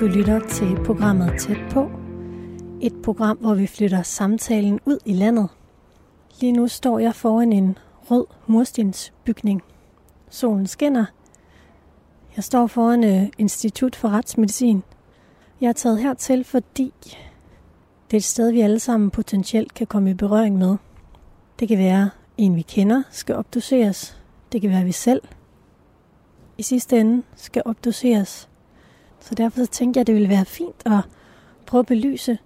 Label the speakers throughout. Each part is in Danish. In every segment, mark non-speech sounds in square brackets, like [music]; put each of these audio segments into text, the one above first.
Speaker 1: Du lytter til programmet Tæt på. Et program, hvor vi flytter samtalen ud i landet. Lige nu står jeg foran en rød murstensbygning. Solen skinner. Jeg står foran uh, Institut for Retsmedicin. Jeg er taget hertil, fordi det er et sted, vi alle sammen potentielt kan komme i berøring med. Det kan være en, vi kender, skal obduceres. Det kan være vi selv. I sidste ende skal obduceres. Så derfor så tænkte jeg, at det ville være fint at prøve at belyse,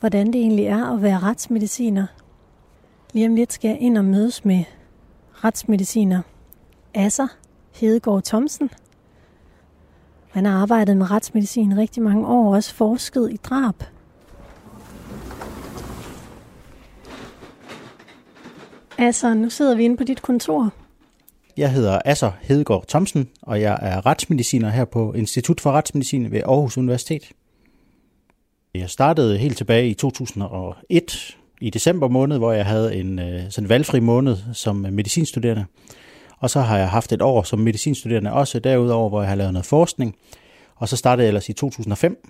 Speaker 1: hvordan det egentlig er at være retsmediciner. Lige om lidt skal jeg ind og mødes med retsmediciner Asser Hedegaard Thomsen. Han har arbejdet med retsmedicin rigtig mange år, og også forsket i drab. Altså, nu sidder vi inde på dit kontor.
Speaker 2: Jeg hedder Asser Hedegaard Thomsen, og jeg er retsmediciner her på Institut for Retsmedicin ved Aarhus Universitet. Jeg startede helt tilbage i 2001 i december måned, hvor jeg havde en øh, sådan valgfri måned som medicinstuderende. Og så har jeg haft et år som medicinstuderende også derudover, hvor jeg har lavet noget forskning. Og så startede jeg ellers i 2005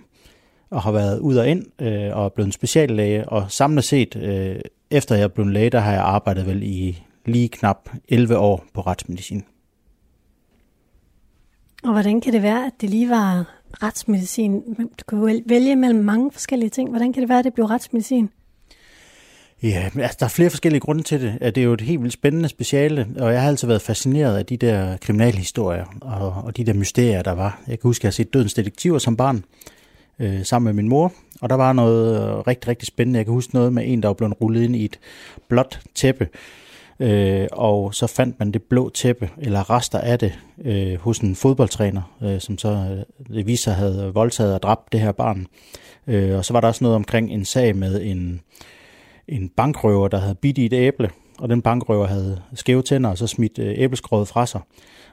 Speaker 2: og har været ud og ind øh, og blevet en speciallæge. Og samlet set, øh, efter jeg blev læge, der har jeg arbejdet vel i lige knap 11 år på retsmedicin.
Speaker 1: Og hvordan kan det være, at det lige var retsmedicin? Du kan vælge mellem mange forskellige ting. Hvordan kan det være, at det blev retsmedicin?
Speaker 2: Ja, altså, der er flere forskellige grunde til det. Det er jo et helt vildt spændende speciale, og jeg har altid været fascineret af de der kriminalhistorier og, og de der mysterier, der var. Jeg kan huske, at jeg har set Dødens Detektiver som barn øh, sammen med min mor, og der var noget rigtig, rigtig spændende. Jeg kan huske noget med en, der var blevet rullet ind i et blåt tæppe, øh, og så fandt man det blå tæppe, eller rester af det, øh, hos en fodboldtræner, øh, som så øh, det sig havde voldtaget og dræbt det her barn. Øh, og så var der også noget omkring en sag med en, en bankrøver, der havde bidt i et æble, og den bankrøver havde skæve tænder, og så smidt øh, fra sig.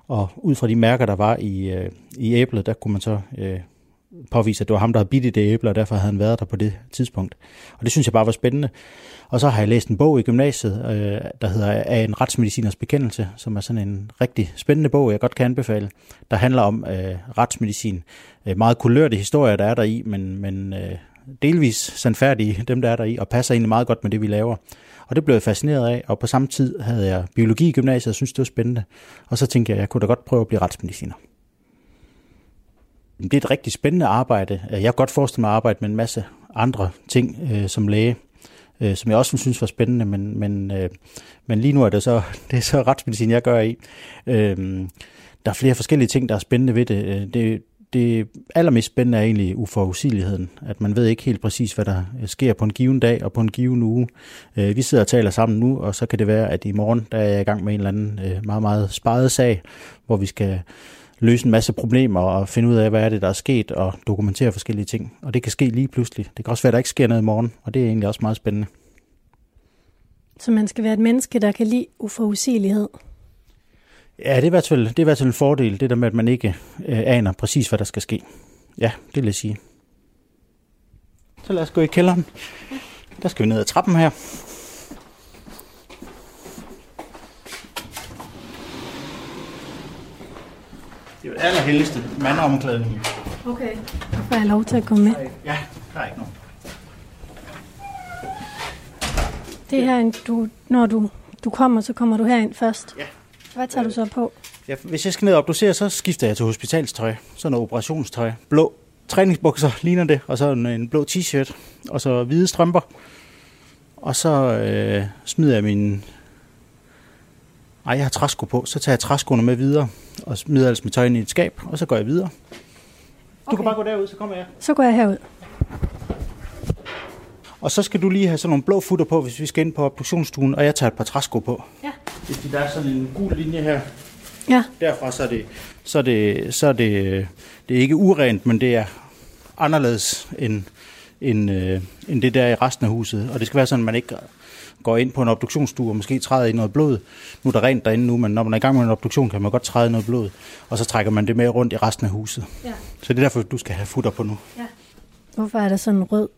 Speaker 2: Og ud fra de mærker, der var i, øh, i æblet, der kunne man så øh, påvise, at det var ham, der havde bidt i det æble, og derfor havde han været der på det tidspunkt. Og det synes jeg bare var spændende. Og så har jeg læst en bog i gymnasiet, øh, der hedder Af en retsmediciners bekendelse, som er sådan en rigtig spændende bog, jeg godt kan anbefale, der handler om øh, retsmedicin. Øh, meget kulørte historier, der er der i, men, men øh, delvis sandfærdige, dem der er der i, og passer egentlig meget godt med det, vi laver. Og det blev jeg fascineret af, og på samme tid havde jeg biologi i gymnasiet, og synes det var spændende. Og så tænkte jeg, at jeg kunne da godt prøve at blive retsmediciner. Det er et rigtig spændende arbejde. Øh, jeg kan godt forestille mig at arbejde med en masse andre ting øh, som læge, øh, som jeg også synes var spændende, men, men, øh, men lige nu er det så, [laughs] det er så retsmedicin, jeg gør i. Øh, der er flere forskellige ting, der er spændende ved det. Øh, det det allermest spændende er egentlig uforudsigeligheden, at man ved ikke helt præcis, hvad der øh, sker på en given dag og på en given uge. Øh, vi sidder og taler sammen nu, og så kan det være, at i morgen der er jeg i gang med en eller anden øh, meget, meget sparet sag, hvor vi skal løse en masse problemer og finde ud af, hvad er det, der er sket, og dokumentere forskellige ting. Og det kan ske lige pludselig. Det kan også være, at der ikke sker noget i morgen, og det er egentlig også meget spændende.
Speaker 1: Så man skal være et menneske, der kan lide uforudsigelighed?
Speaker 2: Ja, det er i hvert fald, det er i hvert fald en fordel, det der med, at man ikke øh, aner præcis, hvad der skal ske. Ja, det vil jeg sige. Så lad os gå i kælderen. Der skal vi ned ad trappen her. Det er jo allerheldigste mandomklædning.
Speaker 1: Okay. Så får jeg lov til at komme med.
Speaker 2: Ja, der er ikke noget.
Speaker 1: Det er her, du, når du, du kommer, så kommer du herind først.
Speaker 2: Ja.
Speaker 1: Hvad tager du så på?
Speaker 2: Ja, hvis jeg skal ned og obducere, så skifter jeg til hospitalstøj. Sådan noget operationstøj. Blå træningsbukser ligner det, og så en, en blå t-shirt, og så hvide strømper. Og så øh, smider jeg min... Ej, jeg har træsko på. Så tager jeg træskoene med videre, og smider altså mit tøj ind i et skab, og så går jeg videre. Du
Speaker 1: Okay.
Speaker 2: kan bare gå derud, så kommer jeg.
Speaker 1: Så går jeg herud.
Speaker 2: Og så skal du lige have sådan nogle blå futter på, hvis vi skal ind på obduktionsstuen, og jeg tager et par træsko på.
Speaker 1: Ja.
Speaker 2: Hvis der er sådan en gul linje her,
Speaker 1: Ja,
Speaker 2: derfra så er det, så er det, så er det, det er ikke urent, men det er anderledes end, end, øh, end det der i resten af huset. Og det skal være sådan, at man ikke går ind på en obduktionsstue og måske træder i noget blod. Nu er der rent derinde nu, men når man er i gang med en obduktion, kan man godt træde i noget blod. Og så trækker man det med rundt i resten af huset.
Speaker 1: Ja.
Speaker 2: Så det er derfor, du skal have futter på nu.
Speaker 1: ja. Hvorfor er der sådan en rød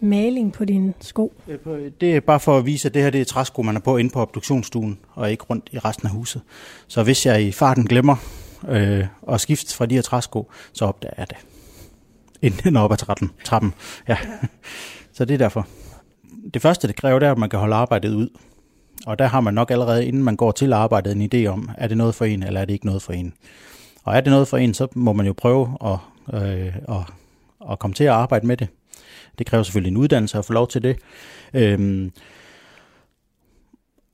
Speaker 1: maling på dine sko?
Speaker 2: Øh, Det er bare for at vise, at det her det er træsko, man er på inde på obduktionsstuen, og ikke rundt i resten af huset. Så hvis jeg i farten glemmer øh, at skifte fra de her træsko, så opdager jeg det. inden den op ad trappen. trappen. Ja. [laughs] Så det er derfor. Det første, det kræver, det er, at man kan holde arbejdet ud. Og der har man nok allerede, inden man går til arbejdet, en idé om, er det noget for en, eller er det ikke noget for en. Og er det noget for en, så må man jo prøve at, øh, at, at komme til at arbejde med det. Det kræver selvfølgelig en uddannelse at få lov til det. Øhm,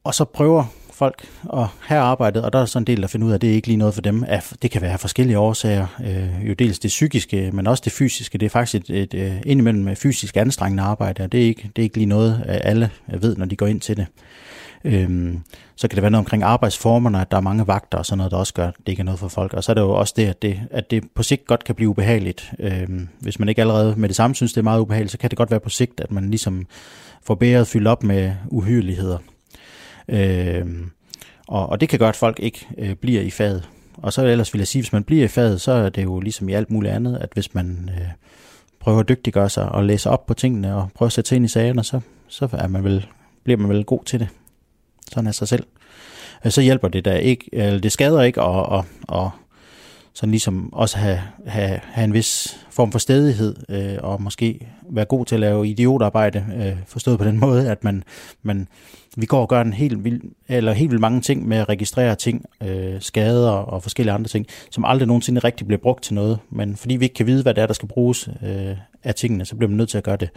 Speaker 2: og så prøver folk og have arbejdet, og der er sådan en del, der finder ud af, at det er ikke lige noget for dem. Det kan være forskellige årsager. Øh, jo dels det psykiske, men også det fysiske. Det er faktisk et, et, et øh, indimellem fysisk anstrengende arbejde, og det er, ikke, det er ikke lige noget, øh, alle ved, når de går ind til det. Øhm, så kan det være noget omkring arbejdsformerne, at der er mange vagter og sådan noget, der også gør, at det ikke er noget for folk. Og så er det jo også det, at det, at det på sigt godt kan blive ubehageligt. Øhm, hvis man ikke allerede med det samme synes, det er meget ubehageligt, så kan det godt være på sigt, at man ligesom får bæret fyldt op med uhyreligheder. Øh, og, og det kan gøre, at folk ikke øh, bliver i faget. Og så ellers vil jeg sige, hvis man bliver i faget, så er det jo ligesom i alt muligt andet, at hvis man øh, prøver at dygtiggøre sig og læse op på tingene og prøver at sætte sig ind i sagerne, så, så er man vel, bliver man vel god til det. Sådan er sig selv. Øh, så hjælper det da ikke, eller det skader ikke at, at, at sådan ligesom også have, have, have en vis form for stedighed, øh, og måske være god til at lave idiotarbejde, øh, forstået på den [laughs] måde, at man, man vi går og gør en helt vild, eller helt vildt mange ting med at registrere ting, øh, skader og forskellige andre ting, som aldrig nogensinde rigtig bliver brugt til noget. Men fordi vi ikke kan vide, hvad det er, der skal bruges øh, af tingene, så bliver man nødt til at gøre det.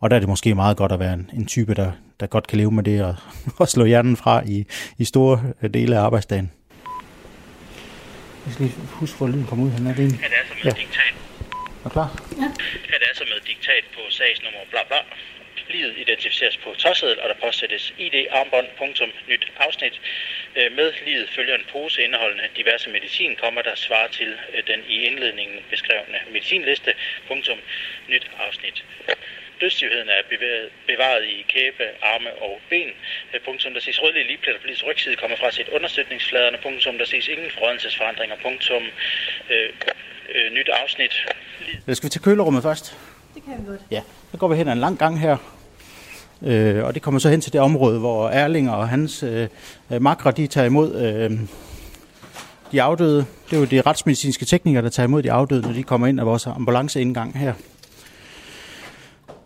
Speaker 2: Og der er det måske meget godt at være en, en type, der, der godt kan leve med det og, [laughs] og slå hjernen fra i, i store øh, dele af arbejdsdagen. Jeg skal lige huske, hvor lyden kommer ud. Han er det
Speaker 3: en... Er det altså med ja. diktat?
Speaker 2: Er klar?
Speaker 3: Ja. Er det altså med diktat på sagsnummer bla bla? Livet identificeres på tårseddel, og der påsættes ID armbånd, punktum, nyt afsnit. Øh, med livet følger en pose indeholdende diverse medicin, kommer der svarer til øh, den i indledningen beskrevne medicinliste, punktum, nyt afsnit. Dødstivheden er bevaret i kæbe, arme og ben. Øh, punktum, der ses rødlige ligepletter på livets rygside kommer fra sit understøtningsfladerne. Punktum, der ses ingen forrådelsesforandringer. Punktum, øh, øh, nyt afsnit.
Speaker 2: Jeg skal vi til kølerummet først?
Speaker 1: Det kan vi godt.
Speaker 2: Ja, så går vi hen ad en lang gang her. Øh, og det kommer så hen til det område, hvor Erling og hans øh, makre, de tager imod øh, de afdøde. Det er jo de retsmedicinske teknikere, der tager imod de afdøde, når de kommer ind af vores ambulanceindgang her.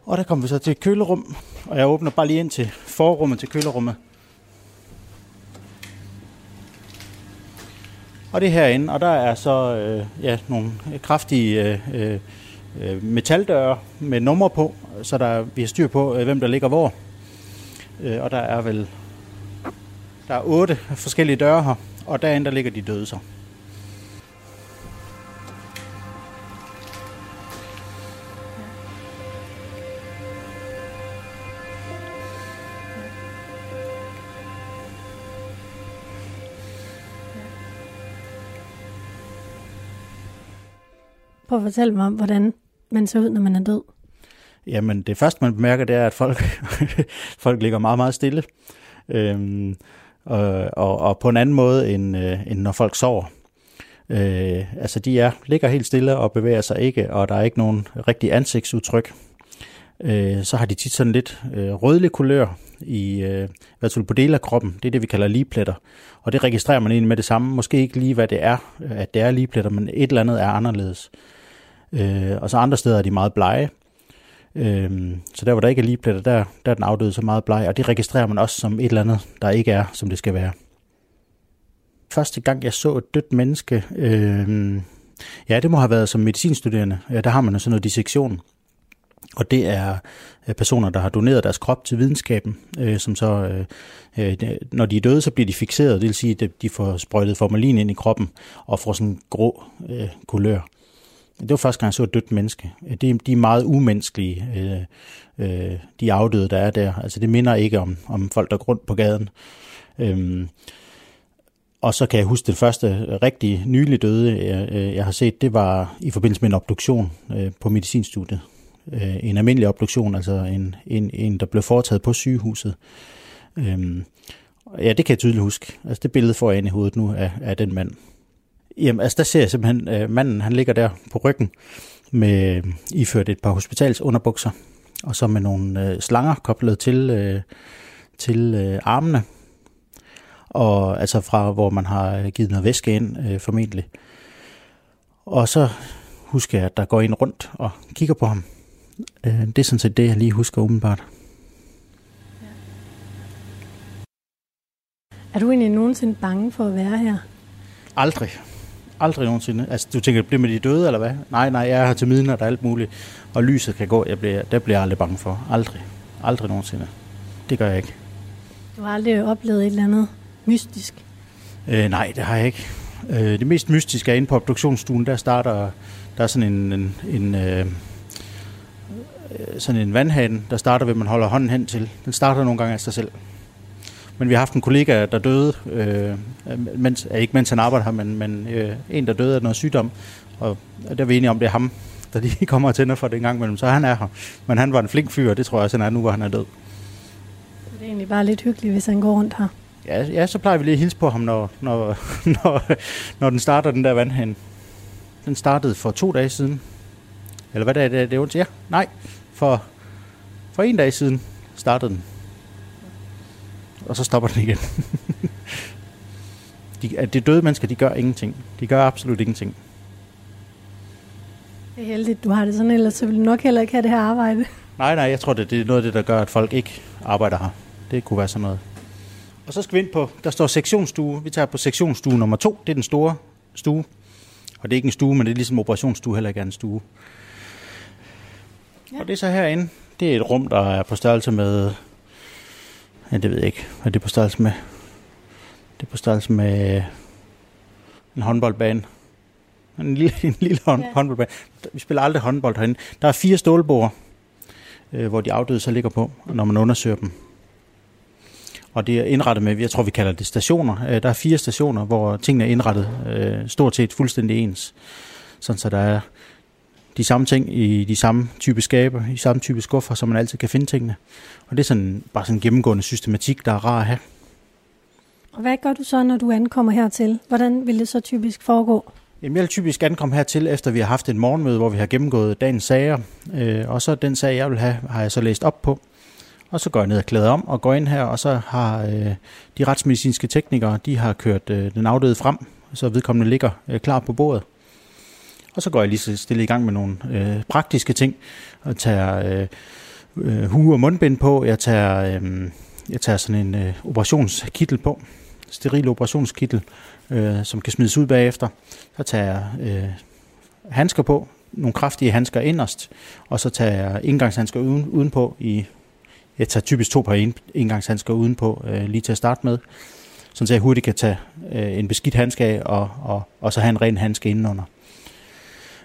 Speaker 2: Og der kommer vi så til kølerum, og jeg åbner bare lige ind til forrummet til kølerummet. Og det er herinde, og der er så øh, ja, nogle kraftige øh, øh, øh, metaldøre med numre på, så der, vi har styr på, øh, hvem der ligger hvor. Øh, og der er vel der er otte forskellige døre her, og derinde der ligger de døde så.
Speaker 1: Prøv at fortælle mig om, hvordan man ser ud, når man er død.
Speaker 2: Jamen, det første, man bemærker, det er, at folk, [laughs] folk ligger meget, meget stille. Øhm, og, og, og på en anden måde, end, øh, end når folk sover. Øh, altså, de er, ligger helt stille og bevæger sig ikke, og der er ikke nogen rigtig ansigtsudtryk. Øh, så har de tit sådan lidt øh, rødlig kulør i, øh, i hvert fald på dele af kroppen. Det er det, vi kalder ligepletter. Og det registrerer man egentlig med det samme. Måske ikke lige, hvad det er, at det er ligepletter, men et eller andet er anderledes. Øh, Øh, og så andre steder er de meget blege. Øh, så der, hvor der ikke er ligepletter, der, der er den afdøde så meget bleg, og det registrerer man også som et eller andet, der ikke er, som det skal være. Første gang, jeg så et dødt menneske, øh, ja, det må have været som medicinstuderende. Ja, der har man sådan noget dissektion. Og det er øh, personer, der har doneret deres krop til videnskaben, øh, som så, øh, øh, når de er døde, så bliver de fixeret. Det vil sige, at de får sprøjtet formalin ind i kroppen og får sådan en grå øh, kulør. Det var første gang, jeg så et dødt menneske. De, de er meget umenneskelige, øh, øh, de afdøde, der er der. Altså det minder ikke om, om folk, der går rundt på gaden. Øhm, og så kan jeg huske, det første rigtig nylig døde, jeg, jeg har set, det var i forbindelse med en obduktion øh, på medicinstudiet. Øh, en almindelig obduktion, altså en, en, en, der blev foretaget på sygehuset. Øhm, ja, det kan jeg tydeligt huske. Altså det billede får jeg ind i hovedet nu af, af den mand. Jamen, altså der ser jeg simpelthen, øh, manden han ligger der på ryggen, med iført et par hospitalsunderbukser, og så med nogle øh, slanger koblet til, øh, til øh, armene, og altså fra hvor man har givet noget væske ind, øh, formentlig. Og så husker jeg, at der går en rundt og kigger på ham. Øh, det er sådan set det, jeg lige husker umiddelbart.
Speaker 1: Er du egentlig nogensinde bange for at være her?
Speaker 2: Aldrig. Aldrig nogensinde. Altså, du tænker, bliver med de døde, eller hvad? Nej, nej, jeg er her til midnat og alt muligt. Og lyset kan gå. Jeg bliver, det bliver jeg aldrig bange for. Aldrig. Aldrig nogensinde. Det gør jeg ikke.
Speaker 1: Du har aldrig oplevet et eller andet mystisk?
Speaker 2: Øh, nej, det har jeg ikke. Øh, det mest mystiske er inde på obduktionsstuen. Der starter der er sådan en, en, en øh, sådan en vandhane, der starter ved, at man holder hånden hen til. Den starter nogle gange af sig selv. Men vi har haft en kollega, der døde, øh, mens, ikke mens han arbejder her, men, men øh, en, der døde af noget sygdom. Og der er vi enige om, det er ham, der lige [laughs] kommer og tænder for det en gang imellem. Så han er her. Men han var en flink fyr, og det tror jeg også, han er nu, hvor han er død.
Speaker 1: Det er egentlig bare lidt hyggeligt, hvis han går rundt her.
Speaker 2: Ja, ja så plejer vi lige at hilse på ham, når, når, [laughs] når, når den starter, den der vandhane. Den startede for to dage siden. Eller hvad det er det? Det er Ja, nej. For, for en dag siden startede den og så stopper den igen. de, at det døde mennesker, de gør ingenting. De gør absolut ingenting.
Speaker 1: Det er heldigt, du har det sådan, ellers så vil du nok heller ikke have det her arbejde.
Speaker 2: Nej, nej, jeg tror, det, det er noget af det, der gør, at folk ikke arbejder her. Det kunne være sådan noget. Og så skal vi ind på, der står sektionsstue. Vi tager på sektionsstue nummer to. Det er den store stue. Og det er ikke en stue, men det er ligesom operationsstue, heller ikke en stue. Ja. Og det er så herinde. Det er et rum, der er på størrelse med Ja, det ved jeg ikke, hvad det er på størrelse med. Det er på størrelse med en håndboldbane. En lille, [laughs] en lille hånd, ja. håndboldbane. Vi spiller aldrig håndbold herinde. Der er fire stålbord, øh, hvor de afdøde så ligger på, når man undersøger dem. Og det er indrettet med, jeg tror vi kalder det stationer. Øh, der er fire stationer, hvor tingene er indrettet øh, stort set fuldstændig ens. Sådan så der er de samme ting i de samme type skaber, i samme type skuffer, så man altid kan finde tingene. Og det er sådan, bare sådan en gennemgående systematik, der er rar at have.
Speaker 1: Og hvad gør du så, når du ankommer hertil? Hvordan vil det så typisk foregå?
Speaker 2: Jamen, jeg vil typisk ankomme hertil, efter vi har haft et morgenmøde, hvor vi har gennemgået dagens sager. Øh, og så den sag, jeg vil have, har jeg så læst op på. Og så går jeg ned og klæder om og går ind her, og så har øh, de retsmedicinske teknikere, de har kørt øh, den afdøde frem, så vedkommende ligger øh, klar på bordet. Og så går jeg lige så stille i gang med nogle øh, praktiske ting, og tager øh, øh, hue og mundbind på, jeg tager, øh, jeg tager sådan en øh, operationskittel på, steril operationskittel, øh, som kan smides ud bagefter. Så tager jeg øh, handsker på, nogle kraftige handsker inderst, og så tager jeg indgangshandsker uden, udenpå i, jeg tager typisk to par indgangshandsker udenpå øh, lige til at starte med, så jeg hurtigt kan tage øh, en beskidt handske af, og, og, og så have en ren handske indenunder.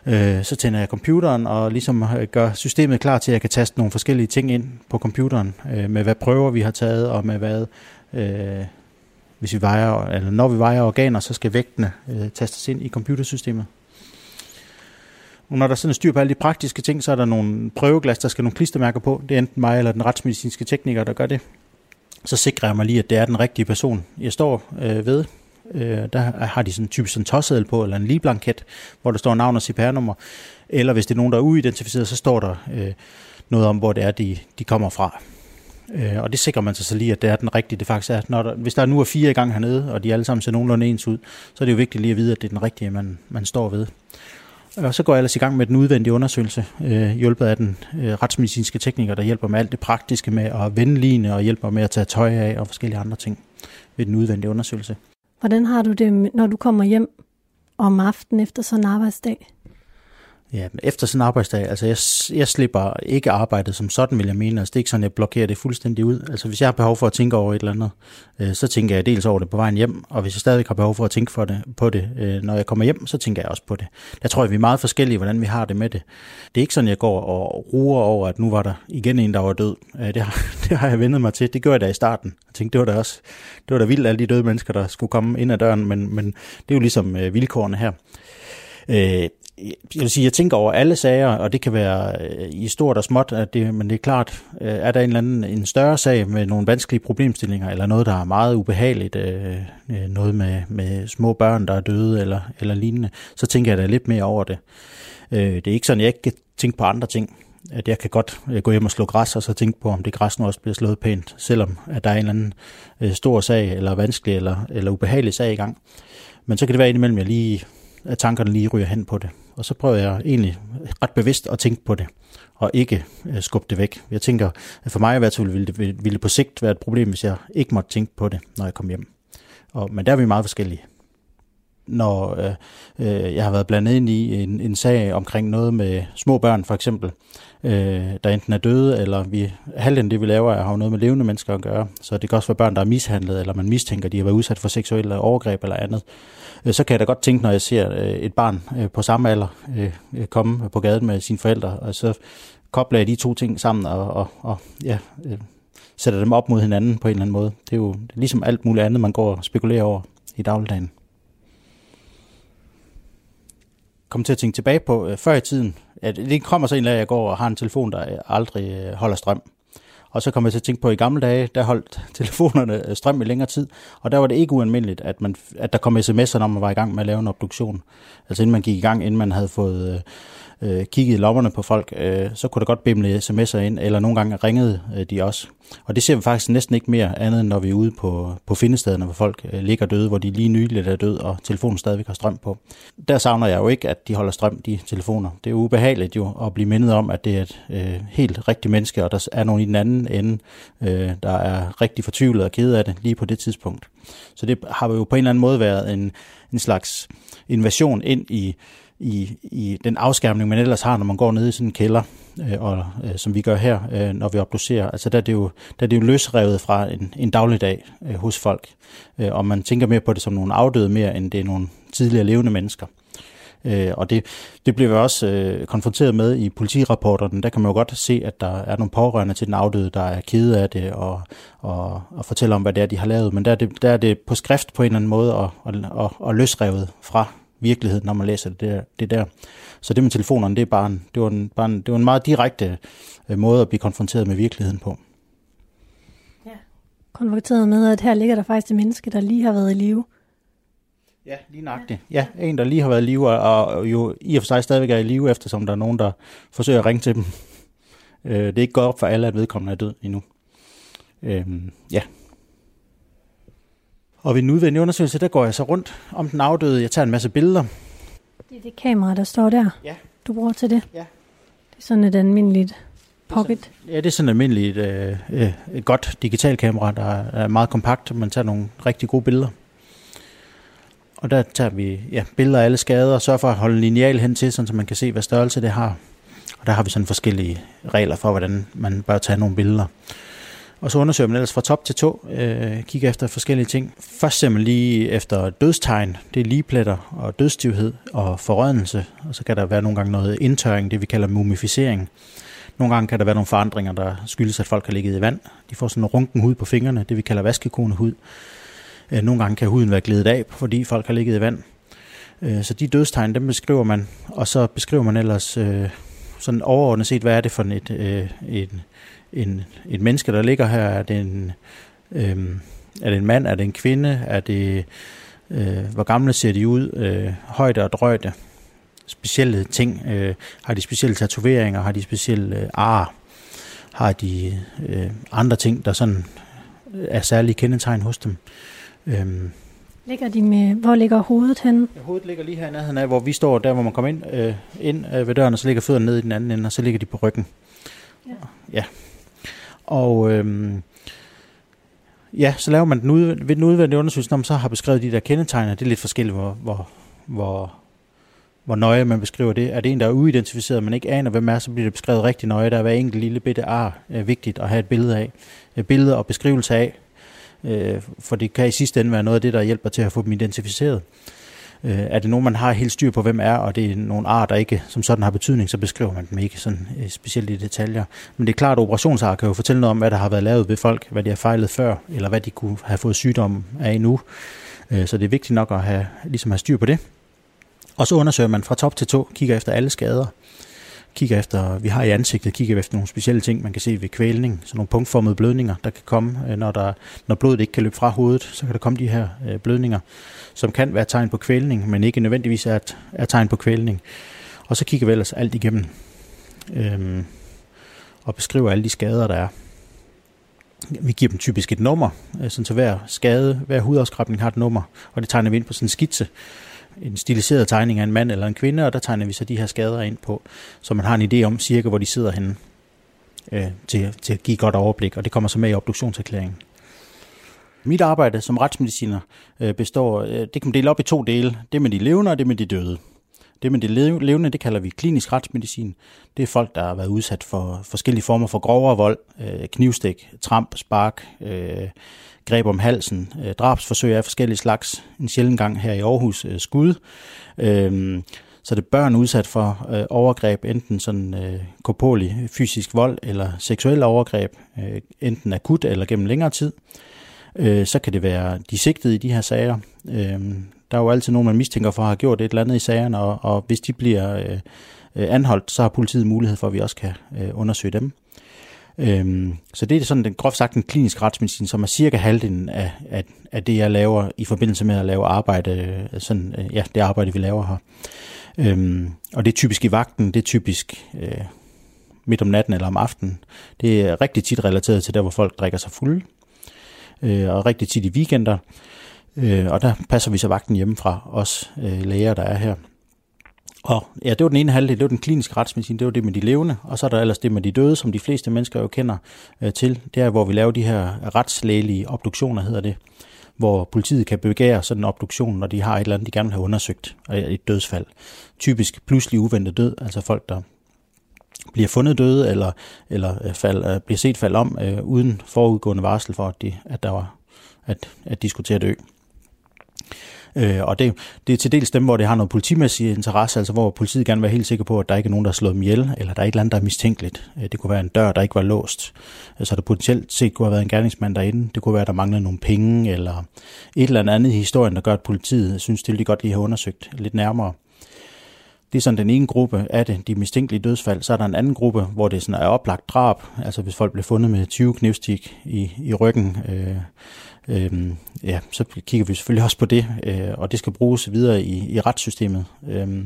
Speaker 2: Øh, så tænder jeg computeren og ligesom øh, gør systemet klar til, at jeg kan taste nogle forskellige ting ind på computeren, øh, med hvad prøver vi har taget, og med hvad, øh, hvis vi vejer, eller når vi vejer organer, så skal vægtene øh, tastes ind i computersystemet. Og når der sådan er styr på alle de praktiske ting, så er der nogle prøveglas, der skal nogle klistermærker på. Det er enten mig eller den retsmedicinske tekniker, der gør det. Så sikrer jeg mig lige, at det er den rigtige person, jeg står øh, ved. Øh, der har de sådan typisk en tosseddel på, eller en lille blanket, hvor der står navn og CPR-nummer. Eller hvis det er nogen, der er uidentificeret, så står der øh, noget om, hvor det er, de, de kommer fra. Øh, og det sikrer man sig så lige, at det er den rigtige, det faktisk er. Når der, hvis der nu er fire i gang hernede, og de alle sammen ser nogenlunde ens ud, så er det jo vigtigt lige at vide, at det er den rigtige, man, man står ved. Og så går jeg ellers i gang med den udvendige undersøgelse, øh, hjulpet af den øh, retsmedicinske tekniker, der hjælper med alt det praktiske med at vende line og hjælper med at tage tøj af og forskellige andre ting ved den udvendige undersøgelse.
Speaker 1: Hvordan har du det, når du kommer hjem om aftenen efter sådan en arbejdsdag?
Speaker 2: Ja, efter sådan en arbejdsdag, altså jeg, jeg slipper ikke arbejdet som sådan, vil jeg mene. Altså det er ikke sådan, jeg blokerer det fuldstændig ud. Altså hvis jeg har behov for at tænke over et eller andet, øh, så tænker jeg dels over det på vejen hjem, og hvis jeg stadig har behov for at tænke for det, på det, øh, når jeg kommer hjem, så tænker jeg også på det. Der tror jeg, vi er meget forskellige, hvordan vi har det med det. Det er ikke sådan, jeg går og ruer over, at nu var der igen en, der var død. Øh, det, har, [laughs] det har jeg vendet mig til. Det gjorde jeg da i starten. Jeg tænkte, det var da også det var da vildt, alle de døde mennesker, der skulle komme ind ad døren, men, men det er jo ligesom øh, vilkårene her. Øh, jeg vil sige, jeg tænker over alle sager, og det kan være øh, i stort og småt, at det, men det er klart, øh, er der en eller anden en større sag med nogle vanskelige problemstillinger, eller noget, der er meget ubehageligt, øh, noget med, med små børn, der er døde, eller, eller lignende, så tænker jeg da lidt mere over det. Det er ikke sådan, jeg ikke kan tænke på andre ting. At jeg kan godt gå hjem og slå græs, og så tænke på, om det græs nu også bliver slået pænt, selvom at der er en eller anden stor sag, eller vanskelig, eller, eller ubehagelig sag i gang. Men så kan det være indimellem, jeg lige at tankerne lige ryger hen på det. Og så prøver jeg egentlig ret bevidst at tænke på det, og ikke øh, skubbe det væk. Jeg tænker, at for mig i hvert fald ville det, ville det på sigt være et problem, hvis jeg ikke måtte tænke på det, når jeg kom hjem. Og, men der er vi meget forskellige når øh, øh, jeg har været blandet ind i en, en sag omkring noget med små børn for eksempel, øh, der enten er døde, eller vi, halvdelen det vi laver har noget med levende mennesker at gøre. Så det kan også være børn, der er mishandlet, eller man mistænker, de har været udsat for seksuelle overgreb eller andet. Øh, så kan jeg da godt tænke, når jeg ser øh, et barn øh, på samme alder komme på gaden med sine forældre, og så kobler jeg de to ting sammen og, og, og ja, sætter dem op mod hinanden på en eller anden måde. Det er jo ligesom alt muligt andet, man går og spekulerer over i dagligdagen. kom til at tænke tilbage på øh, før i tiden, at det kommer så en af, at jeg går og har en telefon, der aldrig øh, holder strøm. Og så kom jeg til at tænke på, at i gamle dage, der holdt telefonerne øh, strøm i længere tid, og der var det ikke ualmindeligt, at, man, at der kom sms'er, når man var i gang med at lave en obduktion. Altså inden man gik i gang, inden man havde fået... Øh, Øh, kiggede i lommerne på folk, øh, så kunne der godt bimle sms'er ind, eller nogle gange ringede øh, de også. Og det ser vi faktisk næsten ikke mere andet, end når vi er ude på, på findestederne, hvor folk øh, ligger døde, hvor de lige nyligt er døde, og telefonen stadigvæk har strøm på. Der savner jeg jo ikke, at de holder strøm, de telefoner. Det er ubehageligt jo at blive mindet om, at det er et øh, helt rigtigt menneske, og der er nogen i den anden ende, øh, der er rigtig fortvivlet og ked af det lige på det tidspunkt. Så det har jo på en eller anden måde været en, en slags invasion ind i i, i den afskærmning, man ellers har, når man går ned i sådan en kælder, øh, og, øh, som vi gør her, øh, når vi obducerer. Altså der er det jo, der er det jo løsrevet fra en, en dagligdag øh, hos folk, øh, og man tænker mere på det som nogle afdøde mere, end det er nogle tidligere levende mennesker. Øh, og det, det bliver vi også øh, konfronteret med i politirapporterne. Der kan man jo godt se, at der er nogle pårørende til den afdøde, der er kede af det og, og, og fortæller om, hvad det er, de har lavet. Men der er det, der er det på skrift på en eller anden måde og, og, og, og løsrevet fra virkelighed, når man læser det der. Det der. Så det med telefonerne, det, er bare en, det, var en, bare en, det var en meget direkte øh, måde at blive konfronteret med virkeligheden på.
Speaker 1: Ja. Konfronteret med, at her ligger der faktisk et menneske, der lige har været i live.
Speaker 2: Ja, lige nøjagtigt. Ja, en, der lige har været i live, og jo i og for sig stadigvæk er i live, eftersom der er nogen, der forsøger at ringe til dem. Øh, det er ikke godt op for alle, at vedkommende er død endnu. Øhm, ja, og ved en udvendig undersøgelse, der går jeg så rundt om den afdøde. Jeg tager en masse billeder.
Speaker 1: Det er det kamera, der står der,
Speaker 2: ja.
Speaker 1: du bruger til det?
Speaker 2: Ja.
Speaker 1: Det er sådan et almindeligt pocket?
Speaker 2: Det sådan, ja, det er sådan et almindeligt øh, øh, et godt digital kamera, der er meget kompakt. Man tager nogle rigtig gode billeder. Og der tager vi ja, billeder af alle skader og sørger for at holde en lineal hen til, så man kan se, hvad størrelse det har. Og der har vi sådan forskellige regler for, hvordan man bør tage nogle billeder. Og så undersøger man ellers fra top til tå, øh, kigger efter forskellige ting. Først ser man lige efter dødstegn, det er ligepletter og dødstivhed og forrødnelse. Og så kan der være nogle gange noget indtørring, det vi kalder mumificering. Nogle gange kan der være nogle forandringer, der skyldes, at folk har ligget i vand. De får sådan en runken hud på fingrene, det vi kalder vaskekonehud. Øh, nogle gange kan huden være glædet af, fordi folk har ligget i vand. Øh, så de dødstegn, dem beskriver man, og så beskriver man ellers øh, sådan overordnet set, hvad er det for et, øh, et, en, et menneske, der ligger her? Er det en, øh, er det en mand? Er det en kvinde? Er det, øh, hvor gamle ser de ud? Øh, højde og drøjde? Specielle ting? Øh, har de specielle tatoveringer? Har de specielle øh, ar? Har de øh, andre ting, der sådan er særlige kendetegn hos dem? Øh,
Speaker 1: Ligger de med, hvor ligger hovedet henne?
Speaker 2: Ja, hovedet ligger lige her i nærheden af, hvor vi står, der hvor man kommer ind, øh, ind øh, ved døren, og så ligger fødderne ned i den anden ende, og så ligger de på ryggen. Ja. ja. Og øhm, ja, så laver man den ud, ved den udvendige undersøgelse, når man så har beskrevet de der kendetegner. Det er lidt forskelligt, hvor, hvor, hvor, hvor nøje man beskriver det. Er det en, der er uidentificeret, man ikke aner, hvem er, så bliver det beskrevet rigtig nøje. Der er hver enkelt lille bitte ar er vigtigt at have et billede af. Et billede og beskrivelse af. Øh, for det kan i sidste ende være noget af det, der hjælper til at få dem identificeret. Øh, er det nogen, man har helt styr på, hvem er, og det er nogle arter, der ikke som sådan har betydning, så beskriver man dem ikke sådan øh, specielt i detaljer. Men det er klart, at operationsar kan jo fortælle noget om, hvad der har været lavet ved folk, hvad de har fejlet før, eller hvad de kunne have fået sygdom af nu. Øh, så det er vigtigt nok at have, ligesom have styr på det. Og så undersøger man fra top til to, kigger efter alle skader, kigger efter, vi har i ansigtet, kigger efter nogle specielle ting, man kan se ved kvælning, så nogle punktformede blødninger, der kan komme, øh, når, der, når blodet ikke kan løbe fra hovedet, så kan der komme de her øh, blødninger, som kan være tegn på kvælning, men ikke nødvendigvis er, er tegn på kvælning. Og så kigger vi ellers alt igennem øhm, og beskriver alle de skader, der er. Vi giver dem typisk et nummer, øh, sådan så hver skade, hver hudafskrabning har et nummer, og det tegner vi ind på sådan en skitse, en stiliseret tegning af en mand eller en kvinde, og der tegner vi så de her skader ind på, så man har en idé om cirka, hvor de sidder henne øh, til, til at give godt overblik, og det kommer så med i obduktionserklæringen. Mit arbejde som retsmediciner øh, består, øh, det kan man dele op i to dele. Det med de levende og det med de døde. Det med de levende, det kalder vi klinisk retsmedicin. Det er folk, der har været udsat for forskellige former for grovere vold, øh, knivstik, tramp, spark, øh, greb om halsen, øh, drabsforsøg af forskellige slags, en sjælden gang her i Aarhus, øh, skud. Øh, så det er børn udsat for øh, overgreb, enten sådan øh, korporlig fysisk vold eller seksuel overgreb, øh, enten akut eller gennem længere tid. Øh, så kan det være de sigtede i de her sager. Øh, der er jo altid nogen, man mistænker for at have gjort et eller andet i sagerne, og, og hvis de bliver øh, øh anholdt, så har politiet mulighed for, at vi også kan øh, undersøge dem. Øhm, så det er sådan den groft sagt en klinisk retsmedicin, som er cirka halvdelen af, af, af det, jeg laver i forbindelse med at lave arbejde, øh, sådan, øh, ja, det arbejde, vi laver her. Øhm, og det er typisk i vagten, det er typisk øh, midt om natten eller om aftenen. Det er rigtig tit relateret til der, hvor folk drikker sig fulde, øh, og rigtig tit i weekender. Øh, og der passer vi så vagten hjemmefra, os øh, læger, der er her. Og ja, det var den ene halvdel, det var den kliniske retsmedicin, det var det med de levende, og så er der ellers det med de døde, som de fleste mennesker jo kender øh, til. Det er, hvor vi laver de her retslægelige obduktioner, hedder det, hvor politiet kan begære sådan en obduktion, når de har et eller andet, de gerne vil have undersøgt, et dødsfald. Typisk pludselig uventet død, altså folk, der bliver fundet døde, eller, eller øh, fald, øh, bliver set fald om, øh, uden forudgående varsel for, at de, at der var, at, at de skulle til at dø. Øh, og det, det er til dels dem, hvor det har noget politimæssig interesse, altså hvor politiet gerne vil være helt sikker på, at der ikke er nogen, der har slået dem ihjel, eller der er et eller andet, der er mistænkeligt. Øh, det kunne være en dør, der ikke var låst. Altså så der potentielt set kunne have været en gerningsmand derinde. Det kunne være, at der manglede nogle penge, eller et eller andet i historien, der gør, at politiet synes, det vil de godt lige have undersøgt lidt nærmere. Det er sådan den ene gruppe af det, de mistænkelige dødsfald. Så er der en anden gruppe, hvor det sådan er oplagt drab, altså hvis folk bliver fundet med 20 knivstik i, i ryggen, øh, øh, ja, så kigger vi selvfølgelig også på det, øh, og det skal bruges videre i, i retssystemet. Øh,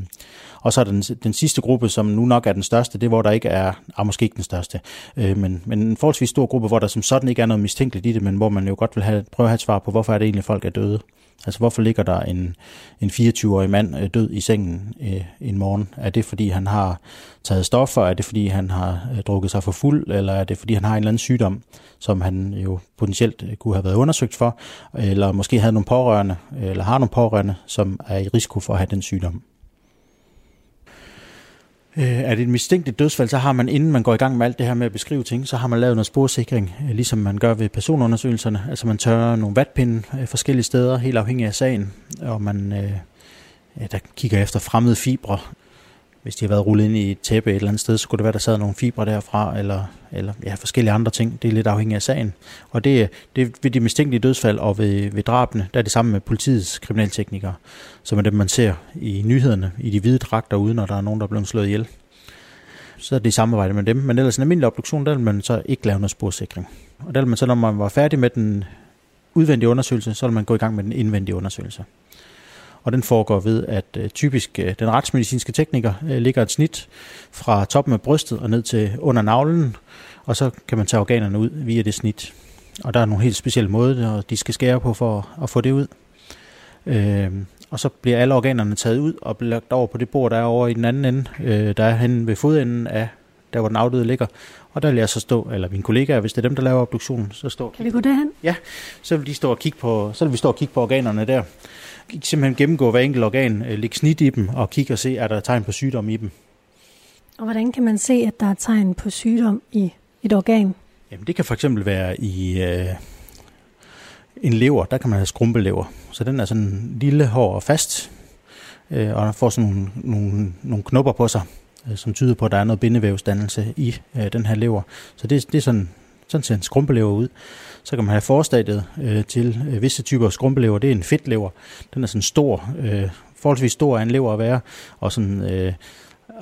Speaker 2: og så er den, den sidste gruppe, som nu nok er den største, det hvor der ikke er, er måske ikke den største, øh, men, men en forholdsvis stor gruppe, hvor der som sådan ikke er noget mistænkeligt i det, men hvor man jo godt vil have, prøve at have et svar på, hvorfor er det egentlig, folk er døde. Altså hvorfor ligger der en, en 24-årig mand øh, død i sengen øh, en morgen? Er det fordi han har taget stoffer? Er det fordi han har øh, drukket sig for fuld? Eller er det fordi han har en eller anden sygdom, som han jo potentielt øh, kunne have været undersøgt for? Eller måske havde nogle pårørende, øh, eller har nogle pårørende, som er i risiko for at have den sygdom? Øh, er det et mistænkt dødsfald, så har man, inden man går i gang med alt det her med at beskrive ting, så har man lavet noget sporsikring, øh, ligesom man gør ved personundersøgelserne. Altså man tørrer nogle vatpinde øh, forskellige steder, helt afhængig af sagen, og man øh, ja, der kigger efter fremmede fibre, hvis de har været rullet ind i et tæppe et eller andet sted, så kunne det være, der sad nogle fibre derfra, eller, eller ja, forskellige andre ting. Det er lidt afhængigt af sagen. Og det, det ved de mistænkelige dødsfald og ved, ved drabene, der er det samme med politiets kriminalteknikere, som er dem, man ser i nyhederne, i de hvide dragter ude, når der er nogen, der er blevet slået ihjel. Så er det i samarbejde med dem. Men ellers en almindelig obduktion, der vil man så ikke lave noget sporsikring. Og der vil man så, når man var færdig med den udvendige undersøgelse, så vil man gå i gang med den indvendige undersøgelse og den foregår ved, at øh, typisk øh, den retsmedicinske tekniker øh, ligger et snit fra toppen af brystet og ned til under navlen, og så kan man tage organerne ud via det snit. Og der er nogle helt specielle måder, de skal skære på for at få det ud. Øh, og så bliver alle organerne taget ud og lagt over på det bord, der er over i den anden ende, øh, der er henne ved fodenden af der hvor den afdøde ligger. Og der vil jeg så stå, eller mine kollegaer, hvis det er dem, der laver obduktionen, så stå
Speaker 1: Kan vi gå derhen?
Speaker 2: Ja, så vil, de stå og kigge på, så vil vi stå og kigge på organerne der simpelthen gennemgå hver enkelt organ, øh, lægge snit i dem og kigge og se, er der tegn på sygdom i dem.
Speaker 1: Og hvordan kan man se, at der er tegn på sygdom i et organ?
Speaker 2: Jamen det kan for eksempel være i øh, en lever, der kan man have skrumpelever. Så den er sådan lille, hård og fast, øh, og får sådan nogle, nogle, nogle knopper på sig, Øh, som tyder på, at der er noget bindevævsdannelse i øh, den her lever. Så det, det er sådan, sådan ser en skrumpelever ud. Så kan man have forstadiet øh, til øh, visse typer skrumpelever. Det er en fedtlever. Den er sådan stor, øh, forholdsvis stor af en lever at være, og sådan øh,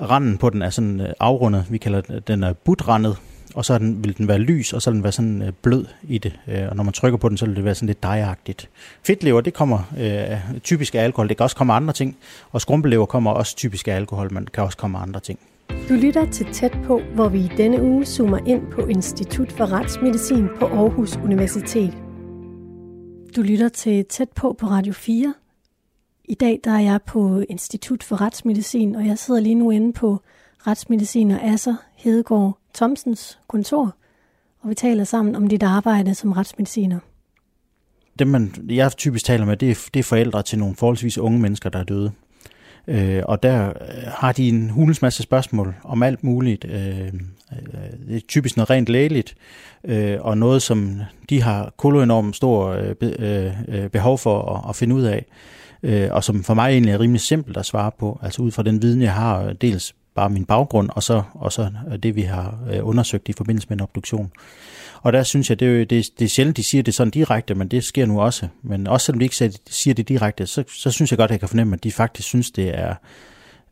Speaker 2: randen på den er sådan øh, afrundet. Vi kalder den, den er butrandet og så den, vil den være lys, og så vil den være sådan øh, blød i det. Øh, og når man trykker på den, så vil det være sådan lidt dejagtigt. Fedtlever, det kommer øh, typisk af alkohol. Det kan også komme af andre ting. Og skrumpelever kommer også typisk af alkohol, men kan også komme af andre ting.
Speaker 1: Du lytter til Tæt på, hvor vi i denne uge zoomer ind på Institut for Retsmedicin på Aarhus Universitet. Du lytter til Tæt på på Radio 4. I dag der er jeg på Institut for Retsmedicin, og jeg sidder lige nu inde på retsmediciner Asser Hedegaard Thomsens kontor, og vi taler sammen om dit arbejde som retsmediciner.
Speaker 2: Dem, man, jeg typisk taler med, det er, det er forældre til nogle forholdsvis unge mennesker, der er døde. Øh, og der øh, har de en hulens masse spørgsmål om alt muligt. Øh, øh, det er typisk noget rent lægeligt, øh, og noget, som de har koloenormt stor øh, øh, øh, behov for at, at finde ud af, øh, og som for mig egentlig er rimelig simpelt at svare på, altså ud fra den viden, jeg har, dels bare min baggrund, og så, og så øh, det, vi har øh, undersøgt i forbindelse med en obduktion. Og der synes jeg, det er, det, det er sjældent, de siger det sådan direkte, men det sker nu også. Men også selvom de ikke siger det direkte, så, så synes jeg godt, at jeg kan fornemme, at de faktisk synes, det er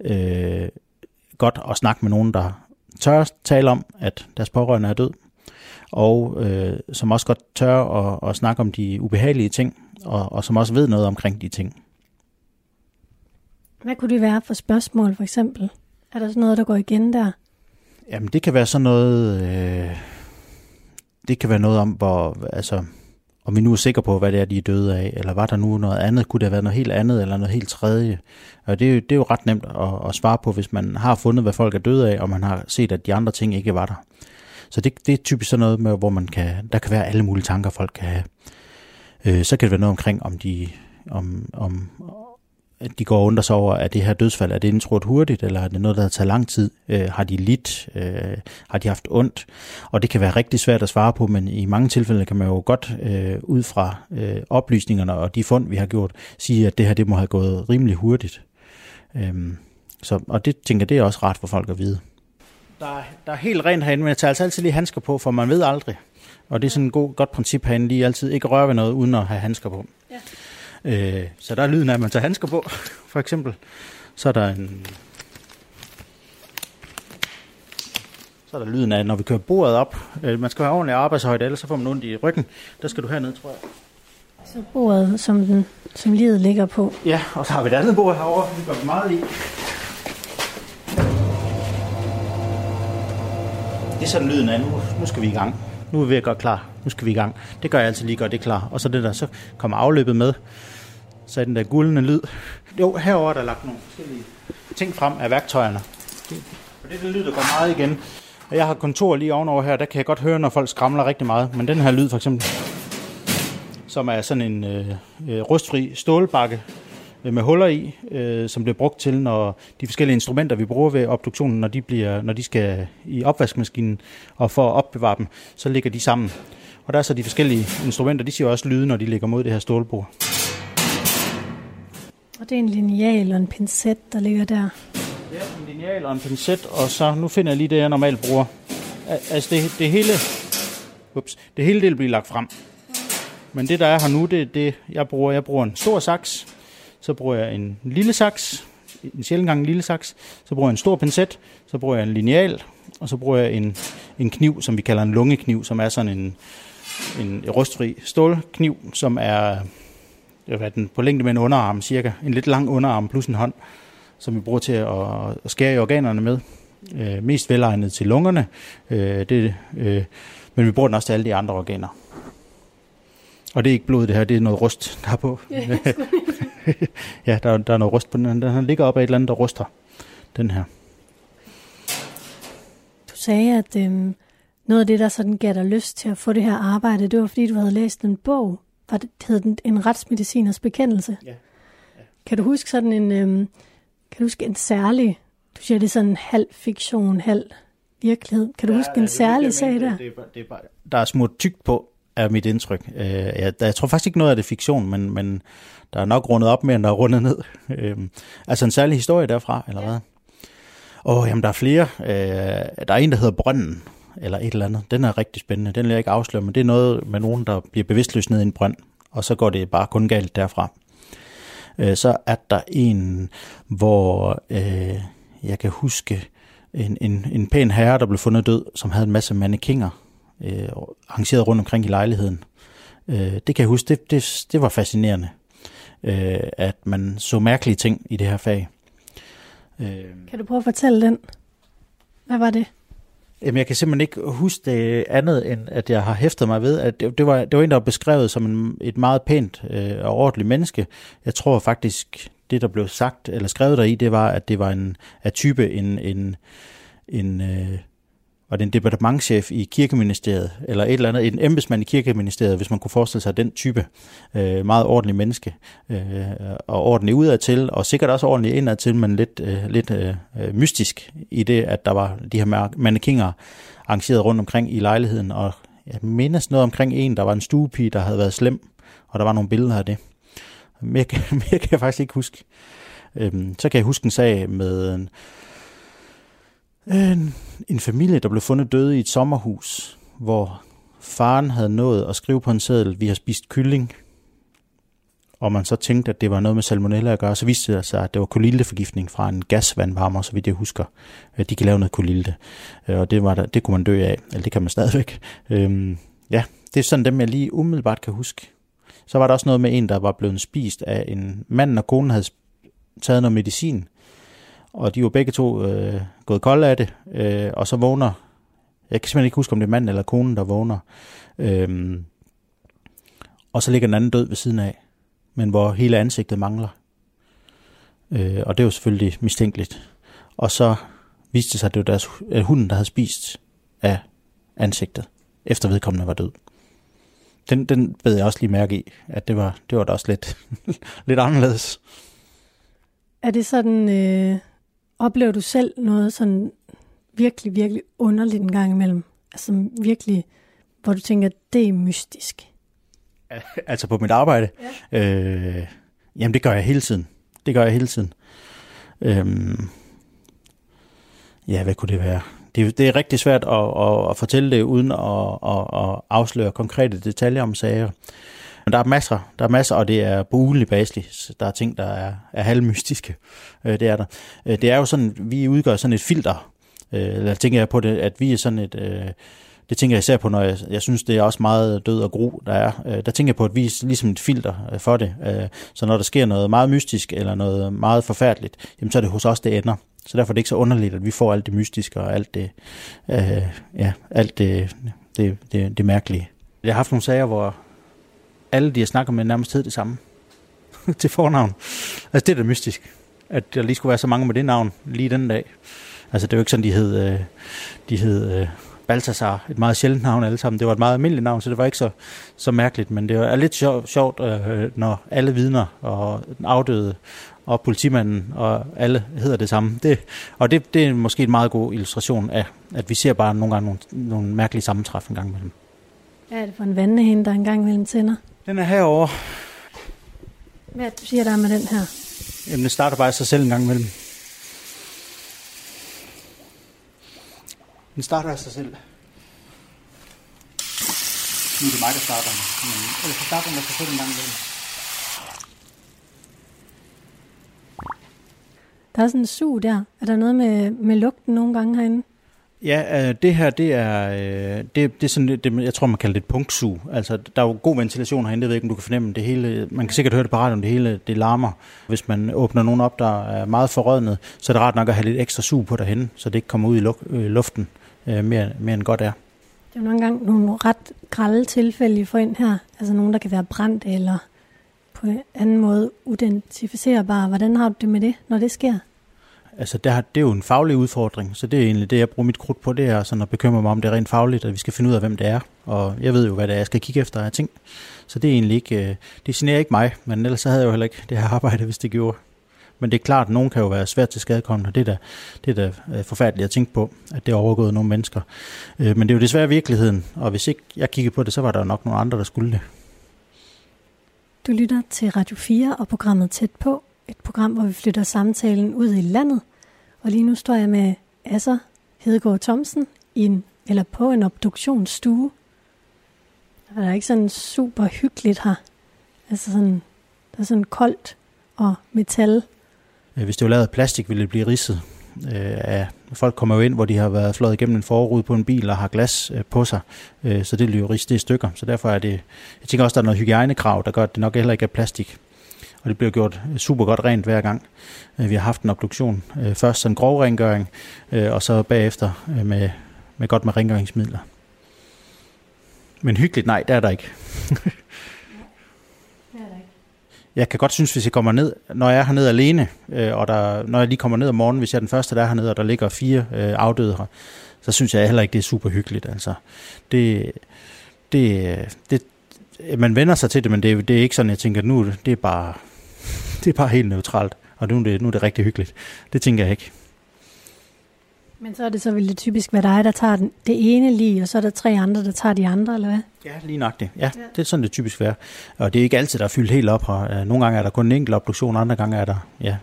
Speaker 2: øh, godt at snakke med nogen, der tør tale om, at deres pårørende er død, og øh, som også godt tør at, at snakke om de ubehagelige ting, og, og som også ved noget omkring de ting.
Speaker 1: Hvad kunne det være for spørgsmål, for eksempel? Er der sådan noget, der går igen der?
Speaker 2: Jamen, det kan være sådan noget... Øh, det kan være noget om, hvor, altså, om vi nu er sikre på, hvad det er, de er døde af, eller var der nu noget andet? Kunne det have været noget helt andet, eller noget helt tredje? Og det er jo, det er jo ret nemt at, at svare på, hvis man har fundet, hvad folk er døde af, og man har set, at de andre ting ikke var der. Så det, det er typisk sådan noget, med, hvor man kan, der kan være alle mulige tanker, folk kan have. Øh, så kan det være noget omkring, om de, om, om, at de går og undrer sig over, at det her dødsfald, er det indtrådt hurtigt, eller er det noget, der har taget lang tid? Øh, har de lidt? Øh, har de haft ondt? Og det kan være rigtig svært at svare på, men i mange tilfælde kan man jo godt øh, ud fra øh, oplysningerne og de fund, vi har gjort, sige, at det her det må have gået rimelig hurtigt. Øh, så, og det tænker det er også rart for folk at vide. Der, der er helt rent herinde, men jeg tager altså altid lige handsker på, for man ved aldrig. Og det er sådan et god, godt princip herinde, lige altid ikke røre ved noget, uden at have handsker på. Ja. Øh, så der er lyden af, at man tager handsker på, for eksempel. Så er der en... Så er der lyden af, når vi kører bordet op. Øh, man skal have ordentlig arbejdshøjde, ellers så får man ondt i ryggen. Der skal du herned, tror jeg.
Speaker 1: Så bordet, som, den, som livet ligger på.
Speaker 2: Ja, og så har vi et andet bord herovre. Det går vi meget i. Det er sådan lyden af, nu, nu skal vi i gang. Nu er vi ved at gøre klar. Nu skal vi i gang. Det gør jeg altid lige godt, det er klar. Og så det der, så kommer afløbet med så er den der guldende lyd. Jo, herover der lagt nogle forskellige ting frem af værktøjerne. Og det er den lyd, der går meget igen. Og jeg har kontor lige ovenover her, der kan jeg godt høre, når folk skramler rigtig meget. Men den her lyd for eksempel, som er sådan en øh, øh rustfri stålbakke med huller i, øh, som bliver brugt til, når de forskellige instrumenter, vi bruger ved obduktionen, når de, bliver, når de skal i opvaskemaskinen, og for at opbevare dem, så ligger de sammen. Og der er så de forskellige instrumenter, de siger også lyde, når de ligger mod det her stålbord.
Speaker 1: Og det er en lineal og en pincet, der ligger der.
Speaker 2: Ja, en lineal og en pincet, og så nu finder jeg lige det, jeg normalt bruger. Altså det, det hele, ups, det hele det bliver lagt frem. Men det, der er her nu, det er det, jeg bruger. Jeg bruger en stor saks, så bruger jeg en lille saks, en sjældent gang en lille saks, så bruger jeg en stor pincet, så bruger jeg en lineal, og så bruger jeg en, en kniv, som vi kalder en lungekniv, som er sådan en, en rustfri stålkniv, som er hvad den, på længde med en underarm cirka, en lidt lang underarm plus en hånd, som vi bruger til at, at skære i organerne med. Øh, mest velegnet til lungerne, øh, det, øh, men vi bruger den også til alle de andre organer. Og det er ikke blod det her, det er noget rust, der er på. [laughs] ja, der, der er noget rust på den. Den ligger op af et eller andet, der ruster, den her.
Speaker 1: Du sagde, at øhm, noget af det, der sådan gav dig lyst til at få det her arbejde, det var fordi, du havde læst en bog var det, hed den en retsmediciners bekendelse. Ja. ja. Kan du huske sådan en, øhm, kan du huske en særlig, du siger det er sådan halv fiktion, halv virkelighed. Kan du ja, huske en det, særlig sag der? Det, det,
Speaker 2: det, bare, der er små tykt på, er mit indtryk. Øh, jeg, jeg tror faktisk ikke noget af det er fiktion, men, men der er nok rundet op mere, end der er rundet ned. [laughs] Øh, altså en særlig historie derfra, eller hvad? Åh, oh, jamen der er flere. Øh, der er en, der hedder Brønden, eller et eller andet. Den er rigtig spændende. Den vil jeg ikke afsløre, men det er noget med nogen, der bliver bevidstløst ned i en brønd, og så går det bare kun galt derfra. Øh, så er der en, hvor øh, jeg kan huske en, en, en pæn herre, der blev fundet død, som havde en masse mannekinger øh, arrangeret rundt omkring i lejligheden. Øh, det kan jeg huske, det, det, det var fascinerende, øh, at man så mærkelige ting i det her fag.
Speaker 1: Øh, kan du prøve at fortælle den? Hvad var det?
Speaker 2: Jamen, jeg kan simpelthen ikke huske det andet, end at jeg har hæftet mig ved, at det, det, var, det var en, der var beskrevet som en, et meget pænt øh, og ordentligt menneske. Jeg tror faktisk, det, der blev sagt eller skrevet der i, det var, at det var en af type en, en, en øh, var det en departementchef i kirkeministeriet, eller et eller andet, en embedsmand i kirkeministeriet, hvis man kunne forestille sig den type øh, meget ordentlig menneske, øh, og ordentlig udadtil, og sikkert også ordentlig indadtil, men lidt, øh, lidt øh, øh mystisk i det, at der var de her mannekinger arrangeret rundt omkring i lejligheden, og jeg mindes noget omkring en, der var en stuepige, der havde været slem, og der var nogle billeder af det. Mere, mere kan [laughs] jeg faktisk ikke huske. Øhm, så kan jeg huske en sag med en, en, en familie, der blev fundet døde i et sommerhus, hvor faren havde nået at skrive på en seddel, vi har spist kylling, og man så tænkte, at det var noget med salmonella at gøre, så viste det sig, at det var kolildeforgiftning fra en gasvandvarmer, så vidt jeg husker. Øh, de kan lave noget kolilde, øh, og det, var der, det kunne man dø af, eller det kan man stadigvæk. Øhm, ja, det er sådan dem, jeg lige umiddelbart kan huske. Så var der også noget med en, der var blevet spist af en mand, og konen havde taget noget medicin, og de var begge to øh, gået kolde af det, øh, og så vågner, jeg kan simpelthen ikke huske, om det er manden eller konen, der vågner, øh, og så ligger den anden død ved siden af, men hvor hele ansigtet mangler. Øh, og det var selvfølgelig mistænkeligt. Og så viste det sig, at det var deres, at øh, hunden, der havde spist af ansigtet, efter vedkommende var død. Den, den ved jeg også lige mærke i, at det var, det var da også lidt, [laughs] lidt anderledes.
Speaker 1: Er det sådan, øh, oplever du selv noget sådan virkelig, virkelig underligt en gang imellem? Altså virkelig, hvor du tænker, det er mystisk?
Speaker 2: Altså på mit arbejde? Ja. Øh, jamen det gør jeg hele tiden. Det gør jeg hele tiden. Øhm, ja, hvad kunne det være? Det, det er rigtig svært at, at, at fortælle det uden at, at, at afsløre konkrete detaljer om sager. Men der er masser, der er masser, og det er på ugenlig basis. Der er ting, der er, er halvmystiske. Øh, det er der. Øh, det er jo sådan, vi udgør sådan et filter. Øh, eller tænker jeg på det, at vi er sådan et... Øh, det tænker jeg især på, når jeg, jeg synes, det er også meget død og gro, der er. Øh, der tænker jeg på, at vi er ligesom et filter øh, for det. Øh, så når der sker noget meget mystisk eller noget meget forfærdeligt, jamen så er det hos os, det ender. Så derfor er det ikke så underligt, at vi får alt det mystiske og alt det, øh, ja, alt det, det, det, det mærkelige. Jeg har haft nogle sager, hvor alle de, jeg snakker med, nærmest hed det samme [laughs] til fornavn. Altså det er da mystisk, at der lige skulle være så mange med det navn lige den dag. Altså det er jo ikke sådan, de hed, øh, de hed øh, Balthasar, et meget sjældent navn alle sammen. Det var et meget almindeligt navn, så det var ikke så, så mærkeligt, men det er lidt sjovt, sjovt øh, når alle vidner og den afdøde og politimanden og alle hedder det samme. Det, og det, det er måske en meget god illustration af, at vi ser bare nogle gange nogle, nogle mærkelige sammentræf en gang imellem.
Speaker 1: Ja, er det for en vandehinde, der engang imellem tænder?
Speaker 2: Den er herovre.
Speaker 1: Hvad siger der med den her?
Speaker 2: Jamen, det starter bare af sig selv en gang imellem. Den starter af sig selv. Nu er det mig, der starter den. Men ellers så starter den af sig selv en gang imellem.
Speaker 1: Der er sådan en sug der. Er der noget med, med lugten nogle gange herinde?
Speaker 2: Ja, øh, det her, det er, øh, det, det er sådan, det, jeg tror, man kalder det et punktsug. Altså, der er jo god ventilation herinde, jeg ved ikke, om du kan fornemme det hele. Man kan sikkert høre det på radioen, det hele, det larmer. Hvis man åbner nogen op, der er meget forrødnet, så er det rart nok at have lidt ekstra sug på derhen, så det ikke kommer ud i luk, øh, luften øh, mere, mere end godt er.
Speaker 1: Det er jo nogle gange nogle ret grælde tilfælde, I får ind her. Altså nogen, der kan være brændt eller på en anden måde identificerbare. Hvordan har du det med det, når det sker?
Speaker 2: Altså der, det er jo en faglig udfordring, så det er egentlig det, jeg bruger mit krudt på, det er sådan at bekymre mig om, det er rent fagligt, at vi skal finde ud af, hvem det er. Og jeg ved jo, hvad det er, jeg skal kigge efter af ting. Så det er egentlig ikke, det generer ikke mig, men ellers så havde jeg jo heller ikke det her arbejde, hvis det gjorde. Men det er klart, at nogen kan jo være svært til skadekommende, og det er da, det er da forfærdeligt at tænke på, at det er overgået nogle mennesker. Men det er jo desværre virkeligheden, og hvis ikke jeg kiggede på det, så var der nok nogle andre, der skulle det.
Speaker 1: Du lytter til Radio 4 og programmet Tæt på, et program, hvor vi flytter samtalen ud i landet og lige nu står jeg med Asser Hedegaard Thomsen i en, eller på en obduktionsstue. Og der er ikke sådan super hyggeligt her. Altså sådan, der er sådan koldt og metal.
Speaker 2: Hvis det var lavet af plastik, ville det blive ridset. Øh, folk kommer jo ind, hvor de har været flået igennem en forrude på en bil og har glas øh, på sig, øh, så det bliver jo ristet i stykker. Så derfor er det, jeg tænker også, der er noget hygiejnekrav, der gør, at det nok heller ikke er plastik og det bliver gjort super godt rent hver gang. Øh, vi har haft en obduktion. Øh, først sådan grov rengøring, øh, og så bagefter med, med godt med rengøringsmidler. Men hyggeligt, nej, [laughs] det er der ikke. jeg kan godt synes, hvis jeg kommer ned, når jeg er hernede alene, øh, og der, når jeg lige kommer ned om morgenen, hvis jeg er den første, der er hernede, og der ligger fire øh, afdøde her, så synes jeg heller ikke, det er super hyggeligt. Altså, det, det, det, man vender sig til det, men det, det er ikke sådan, jeg tænker, nu det er bare, det er bare helt neutralt, og nu er det, nu er det rigtig hyggeligt. Det tænker jeg ikke.
Speaker 1: Men så er det så vel det typisk være dig, der tager den, det ene lige, og så er der tre andre, der tager de andre, eller hvad?
Speaker 2: Ja, lige nok det. Ja, ja, det er sådan, det typisk være. Og det er ikke altid, der er fyldt helt op her. Nogle gange er der kun en enkelt obduktion, andre gange er der ja,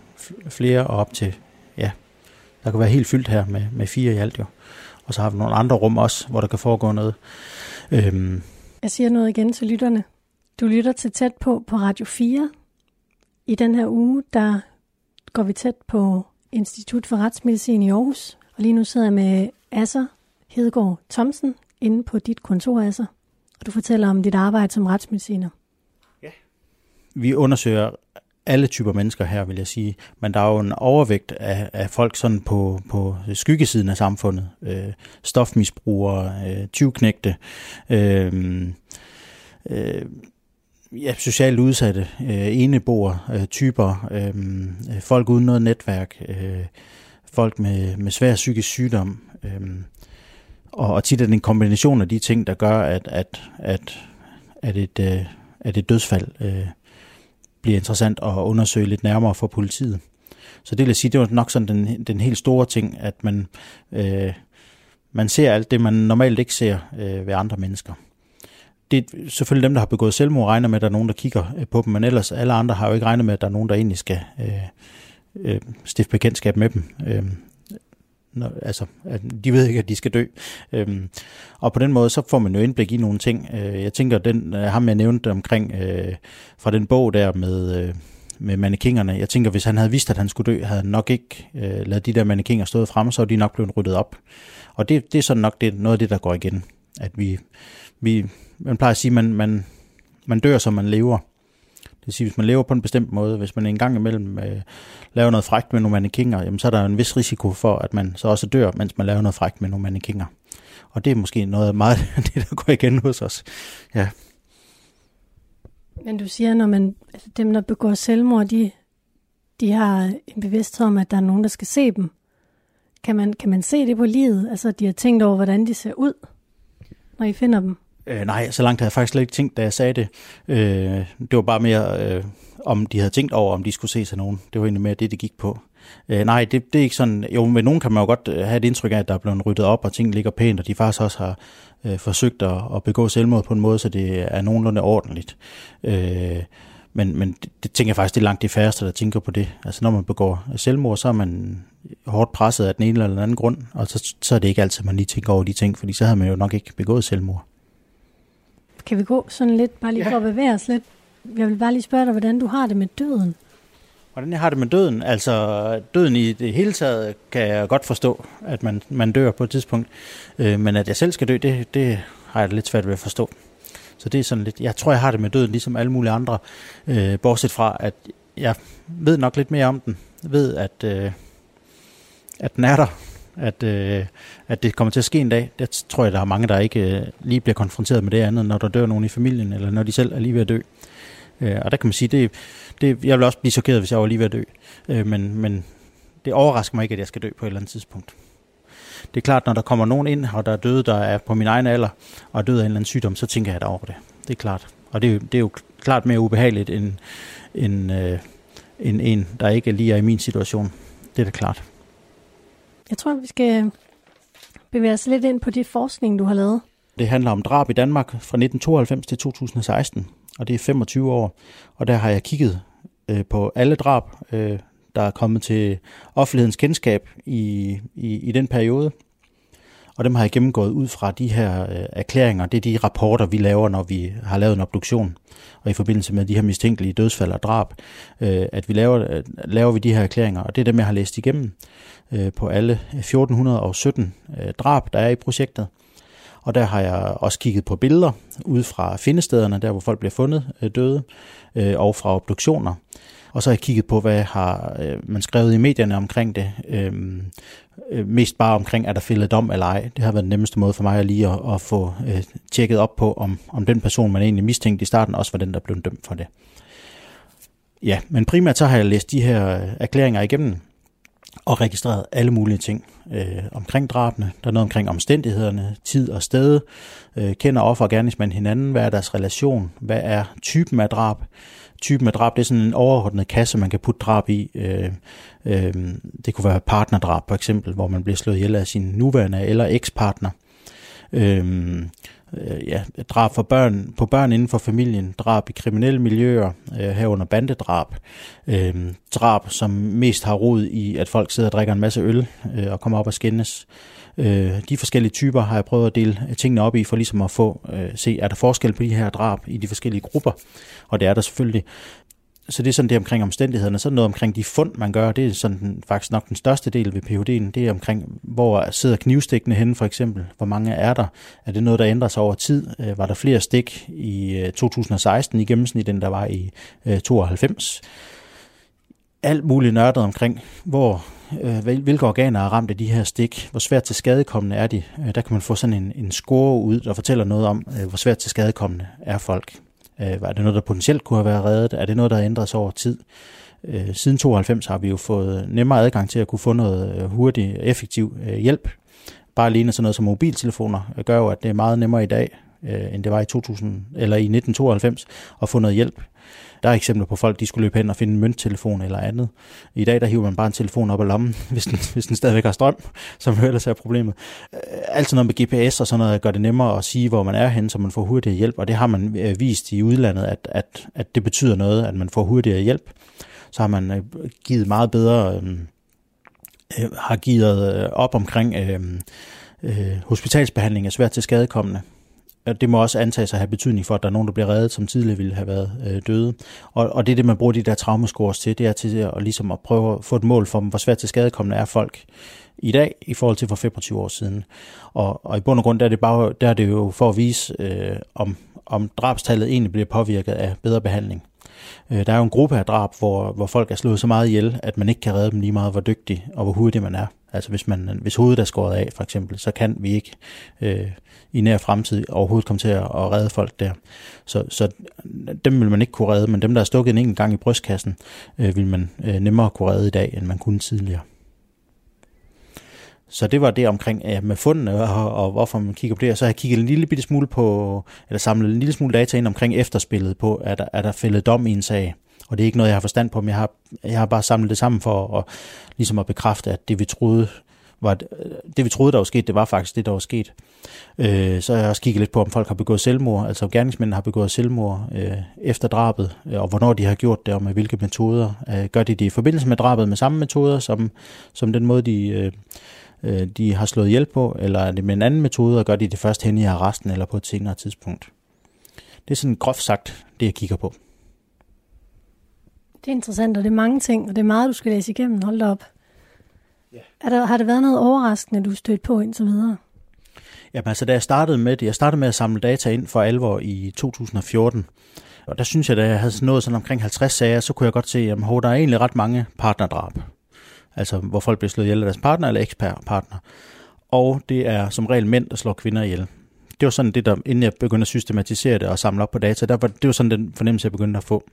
Speaker 2: flere og op til, ja, der kan være helt fyldt her med, med fire i alt jo. Og så har vi nogle andre rum også, hvor der kan foregå noget. Øhm.
Speaker 1: Jeg siger noget igen til lytterne. Du lytter til tæt på på Radio 4. I den her uge, der går vi tæt på Institut for Retsmedicin i Aarhus. Og lige nu sidder jeg med Asser Hedegaard Thomsen inde på dit kontor, Asser. Og du fortæller om dit arbejde som retsmediciner.
Speaker 2: Ja. Vi undersøger alle typer mennesker her, vil jeg sige. Men der er jo en overvægt af, af folk sådan på, på skyggesiden af samfundet. Øh, stofmisbrugere, øh, tyvknægte, øh, øh, ja, socialt udsatte, øh, eneboer, øh, typer, øh, øh, folk uden noget netværk, øh, folk med, med svær psykisk sygdom. Øh, og, og tit er det en kombination af de ting, der gør, at, at, at, at, et, øh, at et dødsfald øh, bliver interessant at undersøge lidt nærmere for politiet. Så det vil jeg sige, det var nok sådan den, den helt store ting, at man, øh, man ser alt det, man normalt ikke ser øh, ved andre mennesker. Det er selvfølgelig dem, der har begået selvmord, regner med, at der er nogen, der kigger øh, på dem, men ellers alle andre har jo ikke regnet med, at der er nogen, der egentlig skal øh, øh, stifte bekendtskab med dem. Øh, når, altså, at de ved ikke, at de skal dø. Øhm, og på den måde, så får man jo indblik i nogle ting. Øh, jeg tænker, den øh, ham jeg nævnte omkring øh, fra den bog der med, øh, med mannekingerne, jeg tænker, hvis han havde vidst, at han skulle dø, havde han nok ikke øh, lavet de der mannekinger stået frem, så var de nok blevet ryddet op. Og det, det er sådan nok det, noget af det, der går igen. At vi, vi man plejer at sige, at man, man, man dør, som man lever. Det vil sige, hvis man lever på en bestemt måde, hvis man en gang imellem øh, laver noget frægt med nogle mannekinger, jamen, så er der en vis risiko for, at man så også dør, mens man laver noget frægt med nogle mannekinger. Og det er måske noget meget [laughs] det, der går igen hos os. Ja.
Speaker 1: Men du siger, når man, altså dem, der begår selvmord, de, de har en bevidsthed om, at der er nogen, der skal se dem. Kan man, kan man se det på livet? Altså, de har tænkt over, hvordan de ser ud, når I finder dem?
Speaker 2: Øh, nej, så langt havde jeg faktisk slet ikke tænkt, da jeg sagde det. Øh, det var bare mere, øh, om de havde tænkt over, om de skulle se sig nogen. Det var egentlig mere det, det gik på. Øh, nej, det, det er ikke sådan... Jo, med nogen kan man jo godt øh, have et indtryk af, at der er blevet ryddet op, og ting ligger pænt, og de faktisk også har øh, forsøgt at, at begå selvmord på en måde, så det er nogenlunde ordentligt. Øh, men, men det, det tænker jeg faktisk, det er langt de færreste, der tænker på det. Altså når man begår selvmord, så er man hårdt presset af den ene eller den anden grund, og så, så er det ikke altid, man lige tænker over de ting, fordi så havde man jo nok ikke begået selvmord.
Speaker 1: Kan vi gå sådan lidt, bare lige ja. for at bevæge os lidt? Jeg vil bare lige spørge dig, hvordan du har det med døden.
Speaker 2: Hvordan jeg har det med døden? Altså, døden i det hele taget kan jeg godt forstå, at man, man dør på et tidspunkt. Øh, men at jeg selv skal dø, det, det har jeg lidt svært ved at forstå. Så det er sådan lidt, jeg tror, jeg har det med døden, ligesom alle mulige andre. Øh, bortset fra, at jeg ved nok lidt mere om den. Jeg ved, at, øh, at den er der, at, øh, at det kommer til at ske en dag. Det tror jeg, der er mange, der ikke øh, lige bliver konfronteret med det andet, når der dør nogen i familien, eller når de selv er lige ved at dø. Øh, og der kan man sige, det, det, jeg vil også blive chokeret, hvis jeg var lige ved at dø. Øh, men, men det overrasker mig ikke, at jeg skal dø på et eller andet tidspunkt. Det er klart, når der kommer nogen ind, og der er døde, der er på min egen alder, og er døde af en eller anden sygdom, så tænker jeg da over det. Det er klart. Og det, det er jo klart mere ubehageligt end, end, øh, end en, der ikke lige er i min situation. Det er da klart.
Speaker 1: Jeg tror, vi skal bevæge os lidt ind på det forskning, du har lavet.
Speaker 2: Det handler om drab i Danmark fra 1992 til 2016, og det er 25 år. Og der har jeg kigget øh, på alle drab, øh, der er kommet til offentlighedens kendskab i, i, i den periode. Og dem har jeg gennemgået ud fra de her øh, erklæringer. Det er de rapporter, vi laver, når vi har lavet en obduktion. Og i forbindelse med de her mistænkelige dødsfald og drab, øh, at vi laver, øh, laver vi de her erklæringer. Og det er dem, jeg har læst igennem Øh, på alle 1417 øh, drab, der er i projektet. Og der har jeg også kigget på billeder ud fra findestederne, der hvor folk bliver fundet øh, døde, og fra obduktioner. Og så har jeg kigget på, hvad har man skrevet i medierne omkring det. Øhm, mest bare omkring, er der fældet dom eller ej. Det har været den nemmeste måde for mig at lige at, at få øh, tjekket op på, om, om den person, man egentlig mistænkte i starten, også var den, der blev dømt for det. Ja, men primært så har jeg læst de her erklæringer igennem og registreret alle mulige ting øh, omkring drabene. Der er noget omkring omstændighederne, tid og sted. Øh, kender offer og gerningsmand hinanden? Hvad er deres relation? Hvad er typen af drab? Typen af drab, det er sådan en overordnet kasse, man kan putte drab i. Øh, øh, det kunne være partnerdrab for eksempel, hvor man bliver slået ihjel af sin nuværende eller ekspartner. Øh, øh, ja, drab for børn, på børn inden for familien, drab i kriminelle miljøer, øh, herunder bandedrab, øh, drab, som mest har rod i, at folk sidder og drikker en masse øl øh, og kommer op og skændes. Øh, de forskellige typer har jeg prøvet at dele tingene op i, for ligesom at få øh, se, er der forskel på de her drab i de forskellige grupper, og det er der selvfølgelig så det er sådan det omkring omstændighederne. Så noget omkring de fund, man gør, det er sådan den, faktisk nok den største del ved PhD'en. Det er omkring, hvor sidder knivstikkene henne for eksempel. Hvor mange er der? Er det noget, der ændrer sig over tid? Øh, var der flere stik i øh, 2016 i gennemsnit, end der var i øh, 92? Alt muligt nørdet omkring, hvor hvilke organer er ramt af de her stik, hvor svært til skadekommende er de. Der kan man få sådan en, en score ud, der fortæller noget om, hvor svært til skadekommende er folk. Øh, var det noget, der potentielt kunne have været reddet? Er det noget, der har ændret sig over tid? Øh, siden 92 har vi jo fået nemmere adgang til at kunne få noget øh, hurtig, effektiv øh, hjælp. Bare alene sådan noget som mobiltelefoner øh, gør jo, at det er meget nemmere i dag, øh, end det var i 2000 eller i 1992 at få noget hjælp. Der er eksempler på folk, de skulle løbe hen og finde en mønttelefon eller andet. I dag, der hiver man bare en telefon op af lommen, [laughs] hvis den, hvis den stadigvæk har strøm, som jo ellers er problemet. Altid alt noget med GPS og sådan noget gør det nemmere at sige, hvor man er henne, så man får hurtigere hjælp, og det har man øh, vist i udlandet, at, at, at det betyder noget, at man får hurtigere hjælp. Så har man øh, givet meget bedre, øh, har givet op omkring øh, øh, hospitalsbehandling af svært til skadekommende det må også antages at have betydning for, at der er nogen, der bliver reddet, som tidligere ville have været øh, døde. Og, og det er det, man bruger de der traumescores til, det er til at, ligesom at prøve at få et mål for, hvor svært til skadekommende er folk i dag i forhold til for 25 år siden. Og, og i bund og grund der er det, bare, der er det jo for at vise, øh, om, om drabstallet egentlig bliver påvirket af bedre behandling. Øh, der er jo en gruppe af drab, hvor, hvor folk er slået så meget ihjel, at man ikke kan redde dem lige meget, hvor dygtig og hvor hurtig man er. Altså hvis, man, hvis hovedet er skåret af, for eksempel, så kan vi ikke øh, i nær fremtid overhovedet komme til at, at redde folk der. Så, så dem vil man ikke kunne redde, men dem, der er stukket en enkelt gang i brystkassen, øh, vil man øh, nemmere kunne redde i dag, end man kunne tidligere. Så det var det omkring ja, med fundene og, og hvorfor man kigger på det. Og så har jeg kigget en lille bitte smule på, eller samlet en lille smule data ind omkring efterspillet på, at der, er der fældet dom i en sag. Og det er ikke noget, jeg har forstand på, men jeg har, jeg har bare samlet det sammen for at, ligesom at bekræfte, at det vi troede, var, det vi troede, der var sket, det var faktisk det, der var sket. Øh, så har jeg også kigget lidt på, om folk har begået selvmord, altså gerningsmændene har begået selvmord øh, efter drabet, øh, og hvornår de har gjort det, og med hvilke metoder. Øh, gør de det i forbindelse med drabet med samme metoder, som, som den måde, de, øh, øh de har slået hjælp på, eller er det med en anden metode, og gør de det først hen i arresten, eller på et senere tidspunkt. Det er sådan groft sagt, det jeg kigger på.
Speaker 1: Det er interessant, og det er mange ting, og det er meget, du skal læse igennem. Hold op. Ja. Er der, har det været noget overraskende, du stødt på indtil videre?
Speaker 2: Jamen altså, da jeg startede med det, jeg startede med at samle data ind for alvor i 2014, og der synes jeg, da jeg havde nået sådan omkring 50 sager, så kunne jeg godt se, at der er egentlig ret mange partnerdrab. Altså, hvor folk bliver slået ihjel af deres partner eller ekspartner. Og det er som regel mænd, der slår kvinder ihjel. Det var sådan det, der, inden jeg begyndte at systematisere det og samle op på data, der var, det var sådan den fornemmelse, jeg begyndte at få.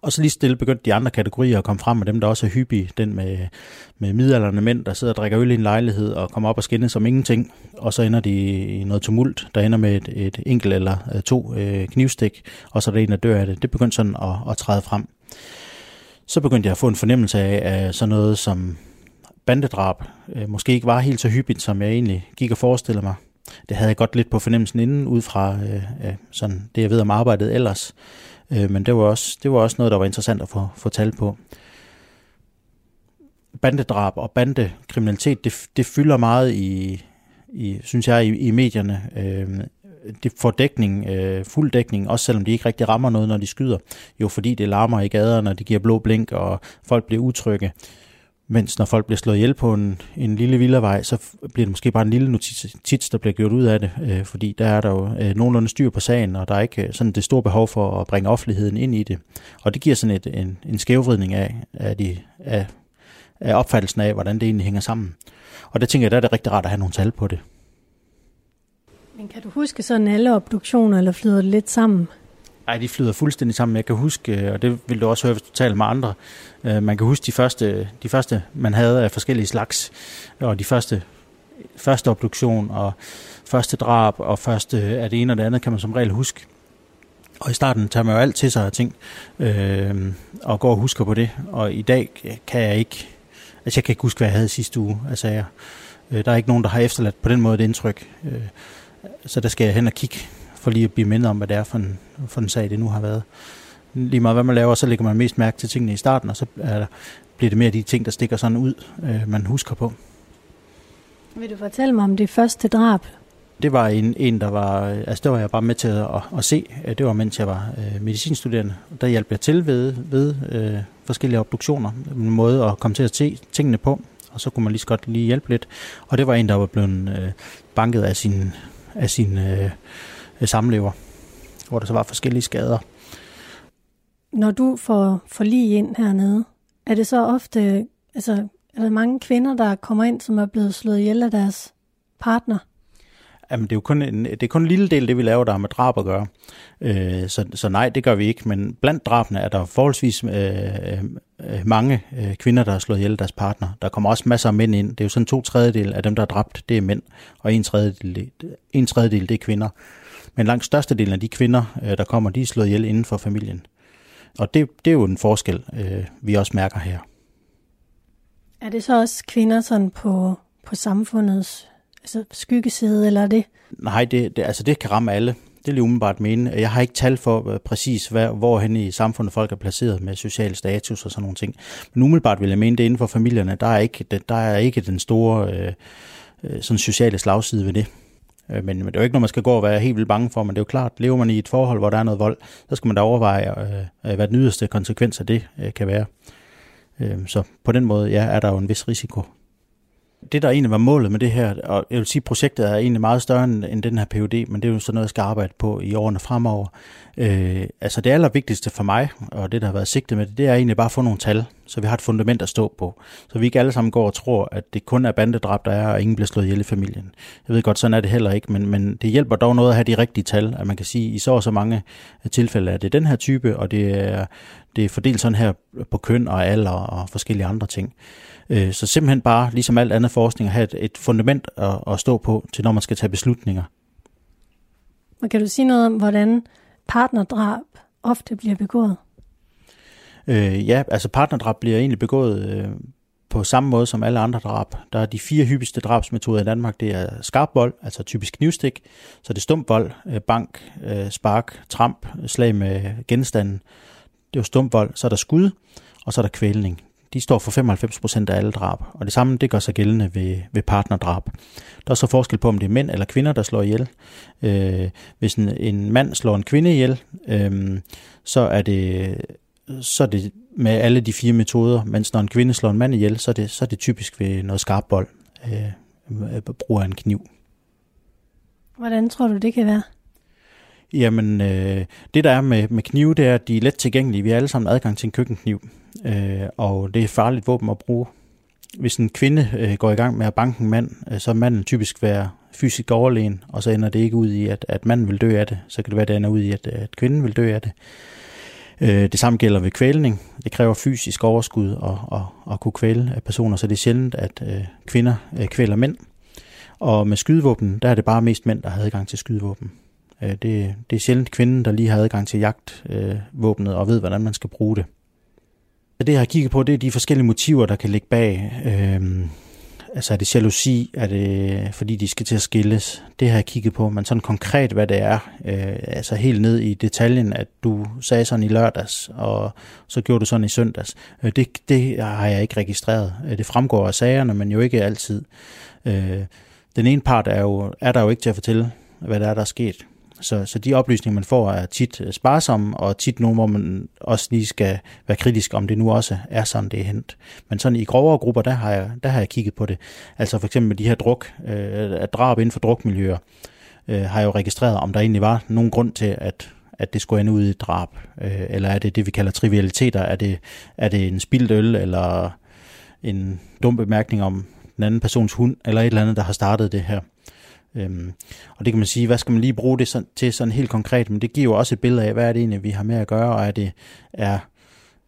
Speaker 2: Og så lige stille begyndte de andre kategorier at komme frem med dem, der også er hyppige. Den med, med midalderne mænd, der sidder og drikker øl i en lejlighed og kommer op og skinner som ingenting. Og så ender de i noget tumult, der ender med et, et enkelt eller øh, to øh, knivstik, og så er der en, der dør af det. Det begyndte sådan at, at træde frem. Så begyndte jeg at få en fornemmelse af, at sådan noget som bandedrab. Øh, måske ikke var helt så hyppigt, som jeg egentlig gik og forestillede mig. Det havde jeg godt lidt på fornemmelsen inden, ud fra øh, sådan det, jeg ved om arbejdet ellers. Øh, men det var, også, det var også noget, der var interessant at få, få tal på. Bandedrab og bandekriminalitet, det, det fylder meget i, i synes jeg, i, i medierne. Øh, det får dækning, øh, fuld dækning, også selvom de ikke rigtig rammer noget, når de skyder. Jo, fordi det larmer i gaderne, og det giver blå blink, og folk bliver utrygge. Mens når folk bliver slået ihjel på en, en lille villavej, så bliver det måske bare en lille notits, der bliver gjort ud af det, øh, fordi der er der jo øh, nogenlunde styr på sagen, og der er ikke øh, sådan det store behov for at bringe offentligheden ind i det. Og det giver sådan et, en, en skævvridning af, af, de, af, af opfattelsen af, hvordan det egentlig hænger sammen. Og der tænker jeg, der er det rigtig rart at have nogle tal på det.
Speaker 1: Men kan du huske sådan alle obduktioner, eller flyder det lidt sammen?
Speaker 2: Nej, de flyder fuldstændig sammen. Jeg kan huske, øh, og det vil du også høre, hvis du taler med andre, øh, man kan huske de første, de første man havde af forskellige slags, og de første, første obduktion, og første drab, og første af det ene og det andet, kan man som regel huske. Og i starten tager man jo alt til sig af ting, øh, og går og husker på det. Og i dag kan jeg ikke, altså jeg kan ikke huske, hvad jeg havde sidste uge altså, af sager. Øh, der er ikke nogen, der har efterladt på den måde et indtryk. Øh, så der skal jeg hen og kigge, for lige at blive mindet om, hvad det er for en, for en sag, det nu har været. Lige meget hvad man laver, så lægger man mest mærke til tingene i starten, og så er der, bliver det mere de ting, der stikker sådan ud, øh, man husker på.
Speaker 1: Vil du fortælle mig om det første drab,
Speaker 2: det var en, en, der var, altså det var jeg bare med til at, at se. Det var mens jeg var øh, medicinstuderende. Der hjalp jeg til ved, ved øh, forskellige obduktioner. En måde at komme til at se tingene på. Og så kunne man lige så godt lige hjælpe lidt. Og det var en, der var blevet øh, banket af sin, af sin øh, samlever. Hvor der så var forskellige skader.
Speaker 1: Når du får, får lige ind hernede, er det så ofte, altså er der mange kvinder, der kommer ind, som er blevet slået ihjel af deres partner?
Speaker 2: Jamen, det er jo kun en, det er kun en lille del det, vi laver, der har med drab at gøre. Øh, så, så nej, det gør vi ikke. Men blandt drabene er der forholdsvis øh, øh, mange øh, kvinder, der har slået ihjel deres partner. Der kommer også masser af mænd ind. Det er jo sådan to tredjedel af dem, der er dræbt, det er mænd. Og en tredjedel, en tredjedel det er kvinder. Men langt størstedelen af de kvinder, øh, der kommer, de er slået ihjel inden for familien. Og det, det er jo en forskel, øh, vi også mærker her.
Speaker 1: Er det så også kvinder sådan på, på samfundets altså skyggeside, eller det?
Speaker 2: Nej, det, det, altså det kan ramme alle. Det vil jeg umiddelbart mene. Jeg har ikke tal for uh, præcis, hvad, hvorhen i samfundet folk er placeret med social status og sådan nogle ting. Men umiddelbart vil jeg mene, det inden for familierne, der er ikke, der er ikke den store øh, øh sådan sociale slagside ved det. Øh, men, men det er jo ikke noget, man skal gå og være helt vildt bange for, men det er jo klart, lever man i et forhold, hvor der er noget vold, så skal man da overveje, øh, hvad den yderste konsekvens af det øh, kan være. Øh, så på den måde, ja, er der jo en vis risiko det, der egentlig var målet med det her, og jeg vil sige, at projektet er egentlig meget større end den her PUD, men det er jo sådan noget, jeg skal arbejde på i årene fremover. Øh, altså det allervigtigste for mig, og det, der har været sigtet med det, det er egentlig bare at få nogle tal, så vi har et fundament at stå på. Så vi ikke alle sammen går og tror, at det kun er bandedrab, der er, og ingen bliver slået ihjel i familien. Jeg ved godt, sådan er det heller ikke, men, men det hjælper dog noget at have de rigtige tal, at man kan sige, at i så og så mange tilfælde er det den her type, og det er, det er fordelt sådan her på køn og alder og forskellige andre ting. Øh, så simpelthen bare, ligesom alt andet forskning, at have et, et fundament at, at stå på, til når man skal tage beslutninger.
Speaker 1: Og kan du sige noget om, hvordan partnerdrab ofte bliver begået?
Speaker 2: Øh, ja, altså partnerdrab bliver egentlig begået øh, på samme måde som alle andre drab. Der er de fire hyppigste drabsmetoder i Danmark. Det er skarp vold, altså typisk knivstik. Så det er stump vold, øh, bank, øh, spark, tramp, slag med genstanden. Det er jo stump vold. Så er der skud, og så er der kvælning de står for 95% af alle drab, og det samme det gør sig gældende ved, ved partnerdrab. Der er så forskel på, om det er mænd eller kvinder, der slår ihjel. Øh, hvis en, en mand slår en kvinde ihjel, øh, så, er det, så er det med alle de fire metoder, mens når en kvinde slår en mand ihjel, så er det, så er det typisk ved noget skarp bold, øh, øh brug af en kniv.
Speaker 1: Hvordan tror du, det kan være?
Speaker 2: Jamen, øh, det der er med, med knive, det er, at de er let tilgængelige. Vi har alle sammen adgang til en køkkenkniv, øh, og det er farligt våben at bruge. Hvis en kvinde øh, går i gang med at banke en mand, øh, så er manden typisk være fysisk overlegen, og så ender det ikke ud i, at, at manden vil dø af det. Så kan det være, at det ender ud i, at, at kvinden vil dø af det. Øh, det samme gælder ved kvælning. Det kræver fysisk overskud at, at, at kunne kvæle personer, så det er sjældent, at øh, kvinder øh, kvæler mænd. Og med skydevåben, der er det bare mest mænd, der har adgang til skydevåben. Øh, det, det er sjældent kvinden, der lige har adgang til jagtvåbnet øh, og ved, hvordan man skal bruge det. Så Det, jeg har kigget på, det er de forskellige motiver, der kan ligge bag. Øh, altså er det jalousi, er det fordi de skal til at skilles? Det har jeg kigget på, men sådan konkret, hvad det er, øh, altså helt ned i detaljen, at du sagde sådan i lørdags, og så gjorde du sådan i søndags. Øh, det, det har jeg ikke registreret. Øh, det fremgår af sagerne, men jo ikke altid. Øh, den ene part er, jo, er der jo ikke til at fortælle, hvad der er, der er sket. Så, så de oplysninger, man får, er tit øh, sparsomme, og tit nogle, hvor man også lige skal være kritisk, om det nu også er sådan, det er hent. Men sådan i grovere grupper, der har jeg, der har jeg kigget på det. Altså for eksempel med de her druk, øh, at drab inden for drukmiljøer, øh, har jeg jo registreret, om der egentlig var nogen grund til, at at det skulle ende ud i et drab? Øh, eller er det det, vi kalder trivialiteter? Er det, er det en spildt øl, eller en dum bemærkning om den anden persons hund, eller et eller andet, der har startet det her? Øhm, og det kan man sige, hvad skal man lige bruge det til sådan helt konkret, men det giver jo også et billede af, hvad er det egentlig, vi har med at gøre, og er det er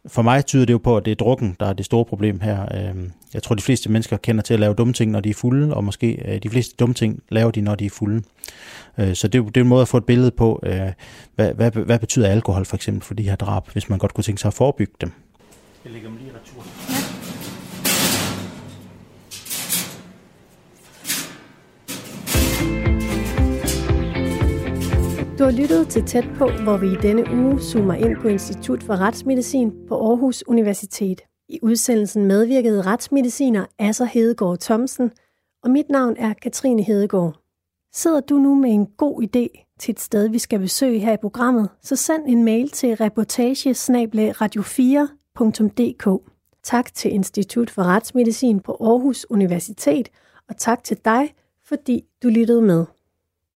Speaker 2: for mig tyder det jo på, at det er drukken, der er det store problem her. Øhm, jeg tror, de fleste mennesker kender til at lave dumme ting, når de er fulde, og måske øh, de fleste dumme ting laver de, når de er fulde. Øh, så det, det er en måde at få et billede på, øh, hvad, hvad, hvad betyder alkohol for eksempel for de her drab, hvis man godt kunne tænke sig at forebygge dem. Jeg lægger dem lige retur.
Speaker 1: Du har lyttet til Tæt på, hvor vi i denne uge zoomer ind på Institut for Retsmedicin på Aarhus Universitet. I udsendelsen medvirkede retsmediciner Asser Hedegaard Thomsen, og mit navn er Katrine Hedegaard. Sidder du nu med en god idé til et sted, vi skal besøge her i programmet, så send en mail til reportage radio4.dk. Tak til Institut for Retsmedicin på Aarhus Universitet, og tak til dig, fordi du lyttede med.